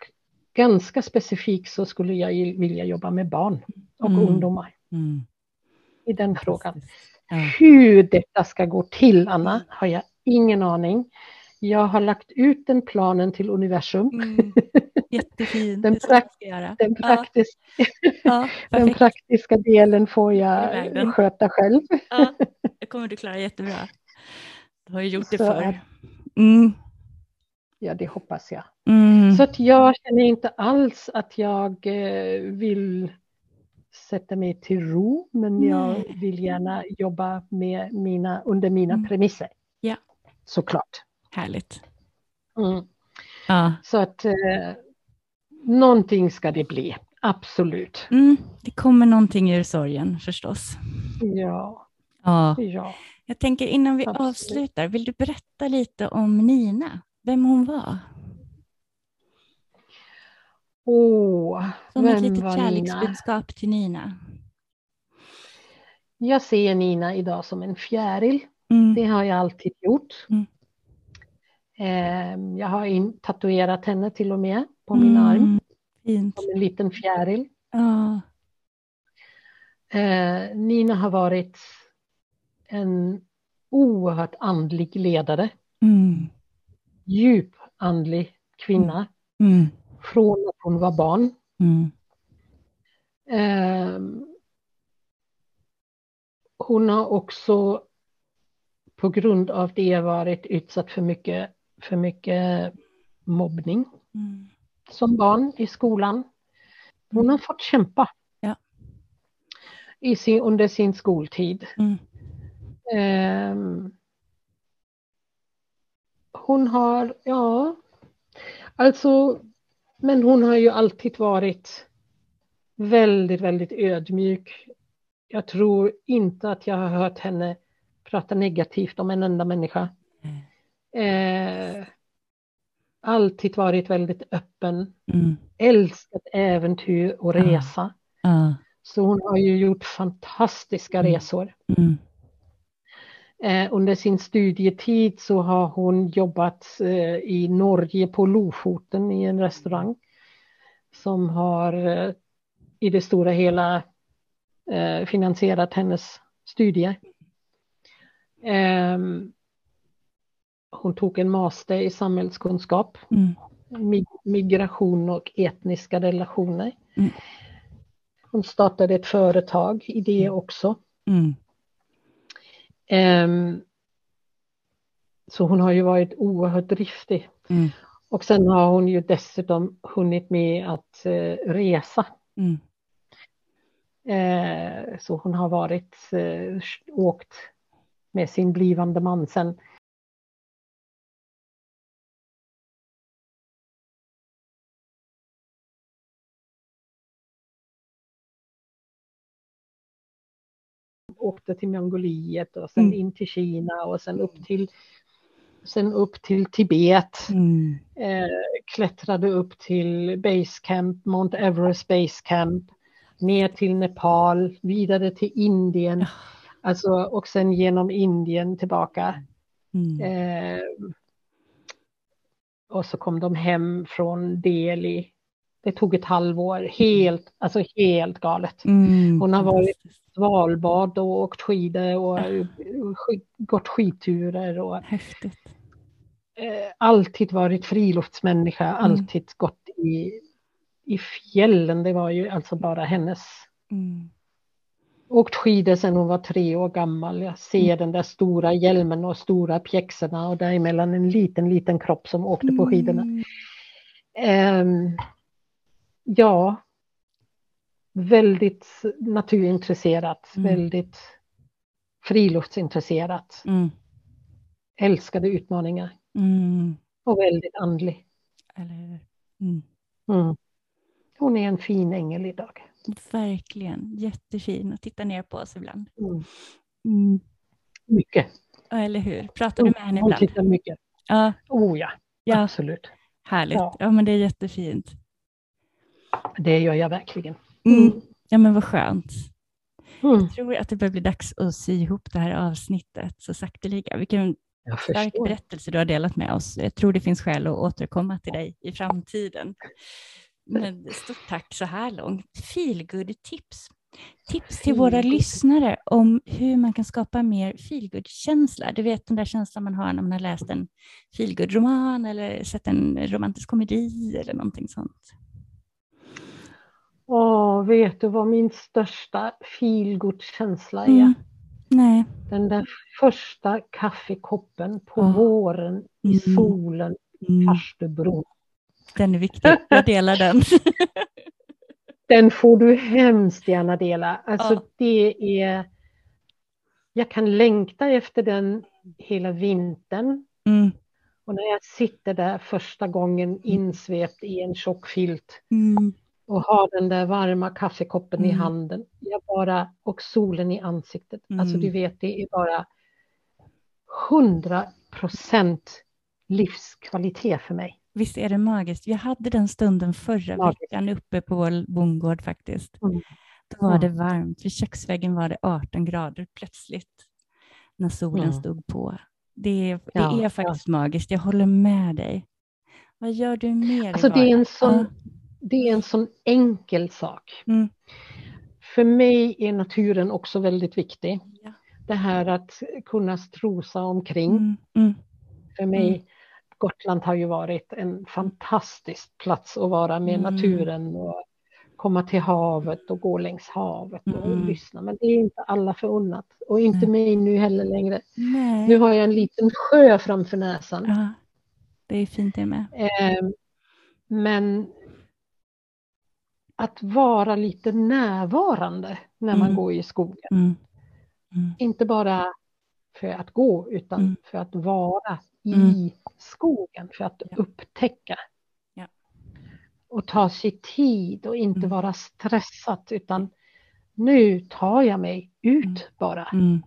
ganska specifikt så skulle jag vilja jobba med barn och mm. ungdomar. Mm. I den frågan. Ja. Hur detta ska gå till, Anna, har jag ingen aning. Jag har lagt ut den planen till universum. Mm. Jättefint. den, prak den, praktis ja. Ja, den praktiska delen får jag sköta själv. Ja, det kommer du klara jättebra. Du har ju gjort det förr. Mm. Ja, det hoppas jag. Mm. Så att jag känner inte alls att jag eh, vill sätta mig till ro, men jag vill gärna jobba med mina, under mina mm. premisser. Ja. Såklart. Härligt. Mm. Ja. Så att eh, någonting ska det bli, absolut. Mm. Det kommer någonting ur sorgen förstås. Ja. ja. ja. Jag tänker innan vi absolut. avslutar, vill du berätta lite om Nina, vem hon var? Åh, Som ett litet kärleksbudskap till Nina. Jag ser Nina idag som en fjäril. Mm. Det har jag alltid gjort. Mm. Eh, jag har in, tatuerat henne till och med på mm. min arm. Fint. Som en liten fjäril. Ja. Eh, Nina har varit en oerhört andlig ledare. Mm. Djup andlig kvinna. Från att hon var barn. Mm. Eh, hon har också på grund av det varit utsatt för mycket, för mycket mobbning mm. som barn i skolan. Hon har fått kämpa ja. i sin, under sin skoltid. Mm. Eh, hon har, ja, alltså men hon har ju alltid varit väldigt, väldigt ödmjuk. Jag tror inte att jag har hört henne prata negativt om en enda människa. Mm. Eh, alltid varit väldigt öppen, mm. älskat äventyr och resa. Uh. Så hon har ju gjort fantastiska mm. resor. Mm. Eh, under sin studietid så har hon jobbat eh, i Norge på Lofoten i en restaurang som har eh, i det stora hela finansierat hennes studier. Ehm, hon tog en master i samhällskunskap, mm. migration och etniska relationer. Mm. Hon startade ett företag i det också. Mm. Um, så hon har ju varit oerhört driftig. Mm. Och sen har hon ju dessutom hunnit med att uh, resa. Mm. Uh, så hon har varit, uh, åkt med sin blivande man sen åkte till Mongoliet och sen mm. in till Kina och sen upp till, sen upp till Tibet. Mm. Eh, klättrade upp till Basecamp, Mount Everest Basecamp, ner till Nepal, vidare till Indien. Alltså, och sen genom Indien tillbaka. Mm. Eh, och så kom de hem från Delhi. Det tog ett halvår, helt, alltså helt galet. Mm. Hon har varit svalbad och åkt skidor och gått skidturer. Och, Häftigt. Eh, alltid varit friluftsmänniska, mm. alltid gått i, i fjällen. Det var ju alltså bara hennes. Mm. Åkt skidor sedan hon var tre år gammal. Jag ser mm. den där stora hjälmen och stora pjäxorna och däremellan en liten, liten kropp som åkte på skidorna. Um, ja, väldigt naturintresserat, mm. väldigt friluftsintresserat. Mm. Älskade utmaningar. Mm. Och väldigt andlig. Eller mm. mm. Hon är en fin ängel idag. Verkligen, jättefin att titta ner på oss ibland. Mm. Mycket. Eller hur? Pratar du med henne ibland? Hon tittar mycket. Ja. Oh ja, ja. absolut. Härligt. Ja. ja, men det är jättefint. Det gör jag verkligen. Mm. mm. Ja, men vad skönt. Mm. Jag tror att det börjar bli dags att sy ihop det här avsnittet så sakteliga. Vilken stark berättelse du har delat med oss. Jag tror det finns skäl att återkomma till dig i framtiden. Men stort tack så här långt. Feelgood tips. Tips till våra lyssnare om hur man kan skapa mer feelgood-känsla. Du vet den där känslan man har när man har läst en feelgood-roman eller sett en romantisk komedi eller någonting sånt. Åh, vet du vad min största feelgood-känsla är? Mm. Nej. Den där första kaffekoppen på oh. våren i mm. solen i mm. Farstubron. Den är viktig, jag delar den. den får du hemskt gärna dela. Alltså ja. det är... Jag kan längta efter den hela vintern. Mm. Och när jag sitter där första gången insvept i en tjock filt mm. Och har den där varma kaffekoppen mm. i handen jag bara, och solen i ansiktet. Alltså du mm. vet, det är bara 100 procent livskvalitet för mig. Visst är det magiskt? Jag hade den stunden förra magiskt. veckan uppe på vår bondgård faktiskt. Mm. Då var det varmt. Vid köksväggen var det 18 grader plötsligt när solen mm. stod på. Det, det ja, är faktiskt ja. magiskt. Jag håller med dig. Vad gör du mer? Alltså, det, är en sån. Det är en sån enkel sak. Mm. För mig är naturen också väldigt viktig. Det här att kunna strosa omkring. Mm. mm. För mig mm. Gotland har ju varit en fantastisk plats att vara med mm. naturen och komma till havet och gå längs havet och mm. lyssna. Men det är inte alla förunnat och inte mig nu heller längre. Nej. Nu har jag en liten sjö framför näsan. Ja, det är fint det med. Eh, men att vara lite närvarande när man mm. går i skogen. Mm. Mm. Inte bara för att gå utan mm. för att vara mm. i skogen för att ja. upptäcka. Ja. Och ta sig tid och inte mm. vara stressat utan nu tar jag mig ut mm. bara. Mm.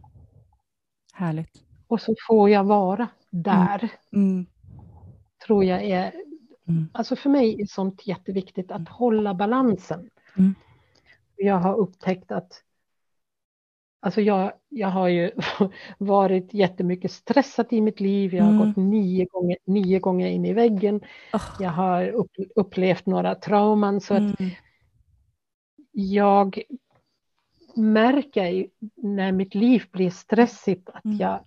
Härligt. Och så får jag vara där. Mm. Tror jag är, alltså för mig är sånt jätteviktigt att hålla balansen. Jag har upptäckt att Alltså jag, jag har ju varit jättemycket stressad i mitt liv. Jag har mm. gått nio gånger, nio gånger in i väggen. Oh. Jag har upp, upplevt några trauman. Så mm. att jag märker när mitt liv blir stressigt att, mm. jag,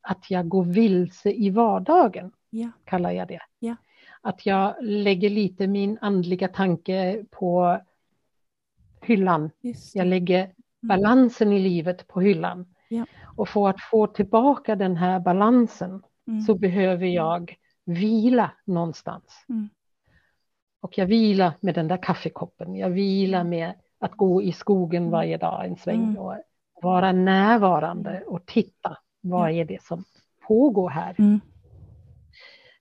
att jag går vilse i vardagen. Ja. Kallar jag det. Ja. Att jag lägger lite min andliga tanke på hyllan. Jag lägger Mm. balansen i livet på hyllan. Ja. Och för att få tillbaka den här balansen mm. så behöver jag vila någonstans. Mm. Och jag vilar med den där kaffekoppen. Jag vilar mm. med att gå i skogen mm. varje dag en sväng mm. och vara närvarande och titta. Vad är det som pågår här?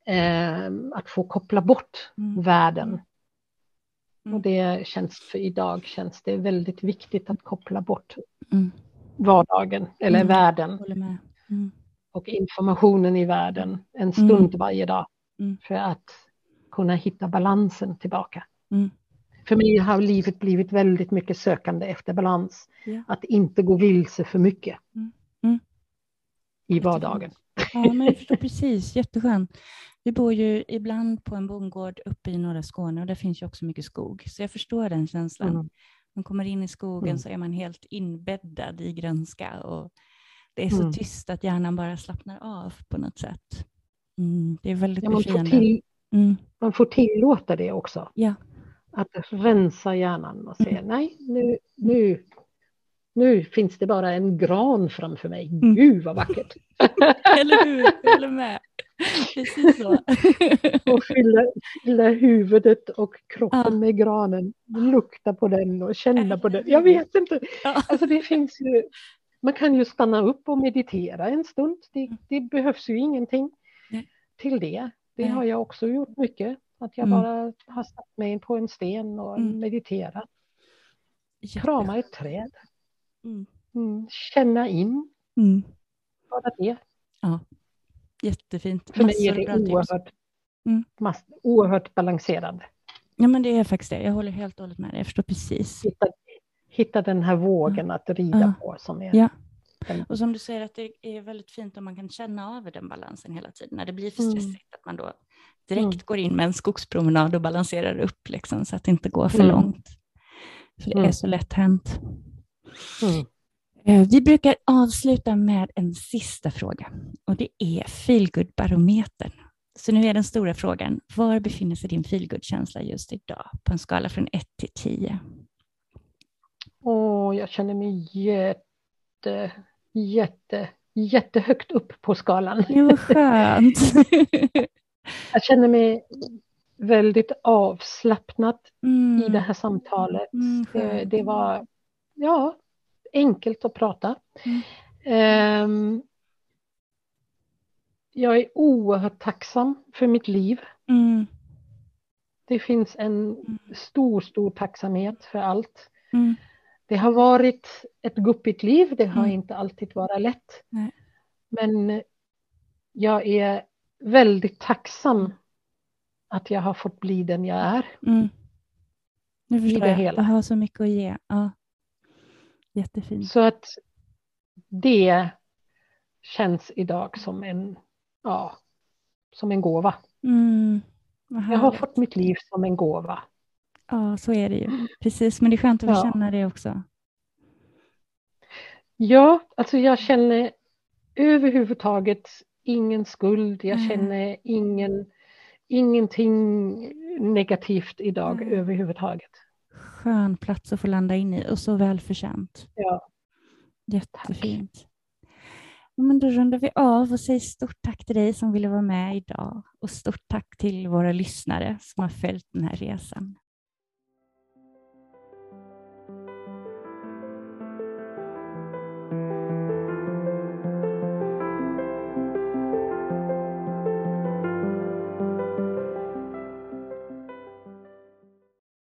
Eh, att få koppla bort världen Mm. Och det känns för idag känns det väldigt viktigt att koppla bort mm. vardagen eller mm. världen. Mm. Och informationen i världen en stund mm. varje dag. Mm. För att kunna hitta balansen tillbaka. Mm. För mig har livet blivit väldigt mycket sökande efter balans. Ja. Att inte gå vilse för mycket i vardagen. Ja, men jag förstår precis. Jätteskönt. Vi bor ju ibland på en bondgård uppe i norra Skåne och där finns ju också mycket skog, så jag förstår den känslan. Mm. Man kommer in i skogen mm. så är man helt inbäddad i grönska och det är så mm. tyst att hjärnan bara slappnar av på något sätt. Mm, det är väldigt ja, man befriande. Får till, mm. man får tillåta det också. Ja. Att rensa hjärnan och säga mm. nej, nu, nu, nu finns det bara en gran framför mig. Mm. Gud vad vackert! Eller hur, jag håller med. Precis så. och fylla, fylla huvudet och kroppen ja. med granen. Lukta på den och känna på den. Jag vet inte. Ja. Alltså det finns ju, man kan ju stanna upp och meditera en stund. Det, det behövs ju ingenting Nej. till det. Det Nej. har jag också gjort mycket. Att jag mm. bara har satt mig på en sten och mm. mediterat. Krama ett träd. Mm. mm. Känna in. Mm. Bara det. Ja. Jättefint. För mig är det oerhört, mm. mass, oerhört balanserande. Ja, men det är faktiskt det. Jag håller helt och hållet med dig. Jag förstår precis. Hitta, hitta den här vågen att rida ja. på. Som är ja. Och som du säger att det är väldigt fint om man kan känna av den balansen hela tiden. När det blir för mm. stressigt, mm. att man då direkt mm. går in med en skogspromenad och balanserar upp liksom, så att det inte går för mm. långt. För det är så lätt hänt. Mm. Eh, vi brukar avsluta med en sista fråga och det är feelgood-barometern. Så nu är den stora frågan, var befinner sig din feelgood-känsla just idag på en skala från 1 till 10? Åh, jag känner mig jätte, jätte, jättehögt upp på skalan. Det var skönt. jag känner mig väldigt avslappnad mm. i det här samtalet. Mm, det, det, var ja, enkelt att prata. Mm. Um, jag är oerhört tacksam för mitt liv. Mm. Det finns en mm. stor, stor tacksamhet för allt. Mm. Det har varit ett guppigt liv, det har mm. inte alltid varit lätt. Nej. Men jag är väldigt tacksam att jag har fått bli den jag är. Mm. Nu förstår jag, hela. jag har så mycket att ge. Ja. Jättefint. Så att det känns idag som en, ja, som en gåva. Mm. Jag har fått mitt liv som en gåva. Ja, så är det ju. Precis, men det är skönt att ja. känna det också. Ja, alltså jag känner överhuvudtaget ingen skuld. Jag mm. känner ingen, ingenting negativt idag mm. överhuvudtaget. Skön plats att få landa in i och så välförtjänt. Ja. Jättefint. Tack. Men då rundar vi av och säger stort tack till dig som ville vara med idag och stort tack till våra lyssnare som har följt den här resan.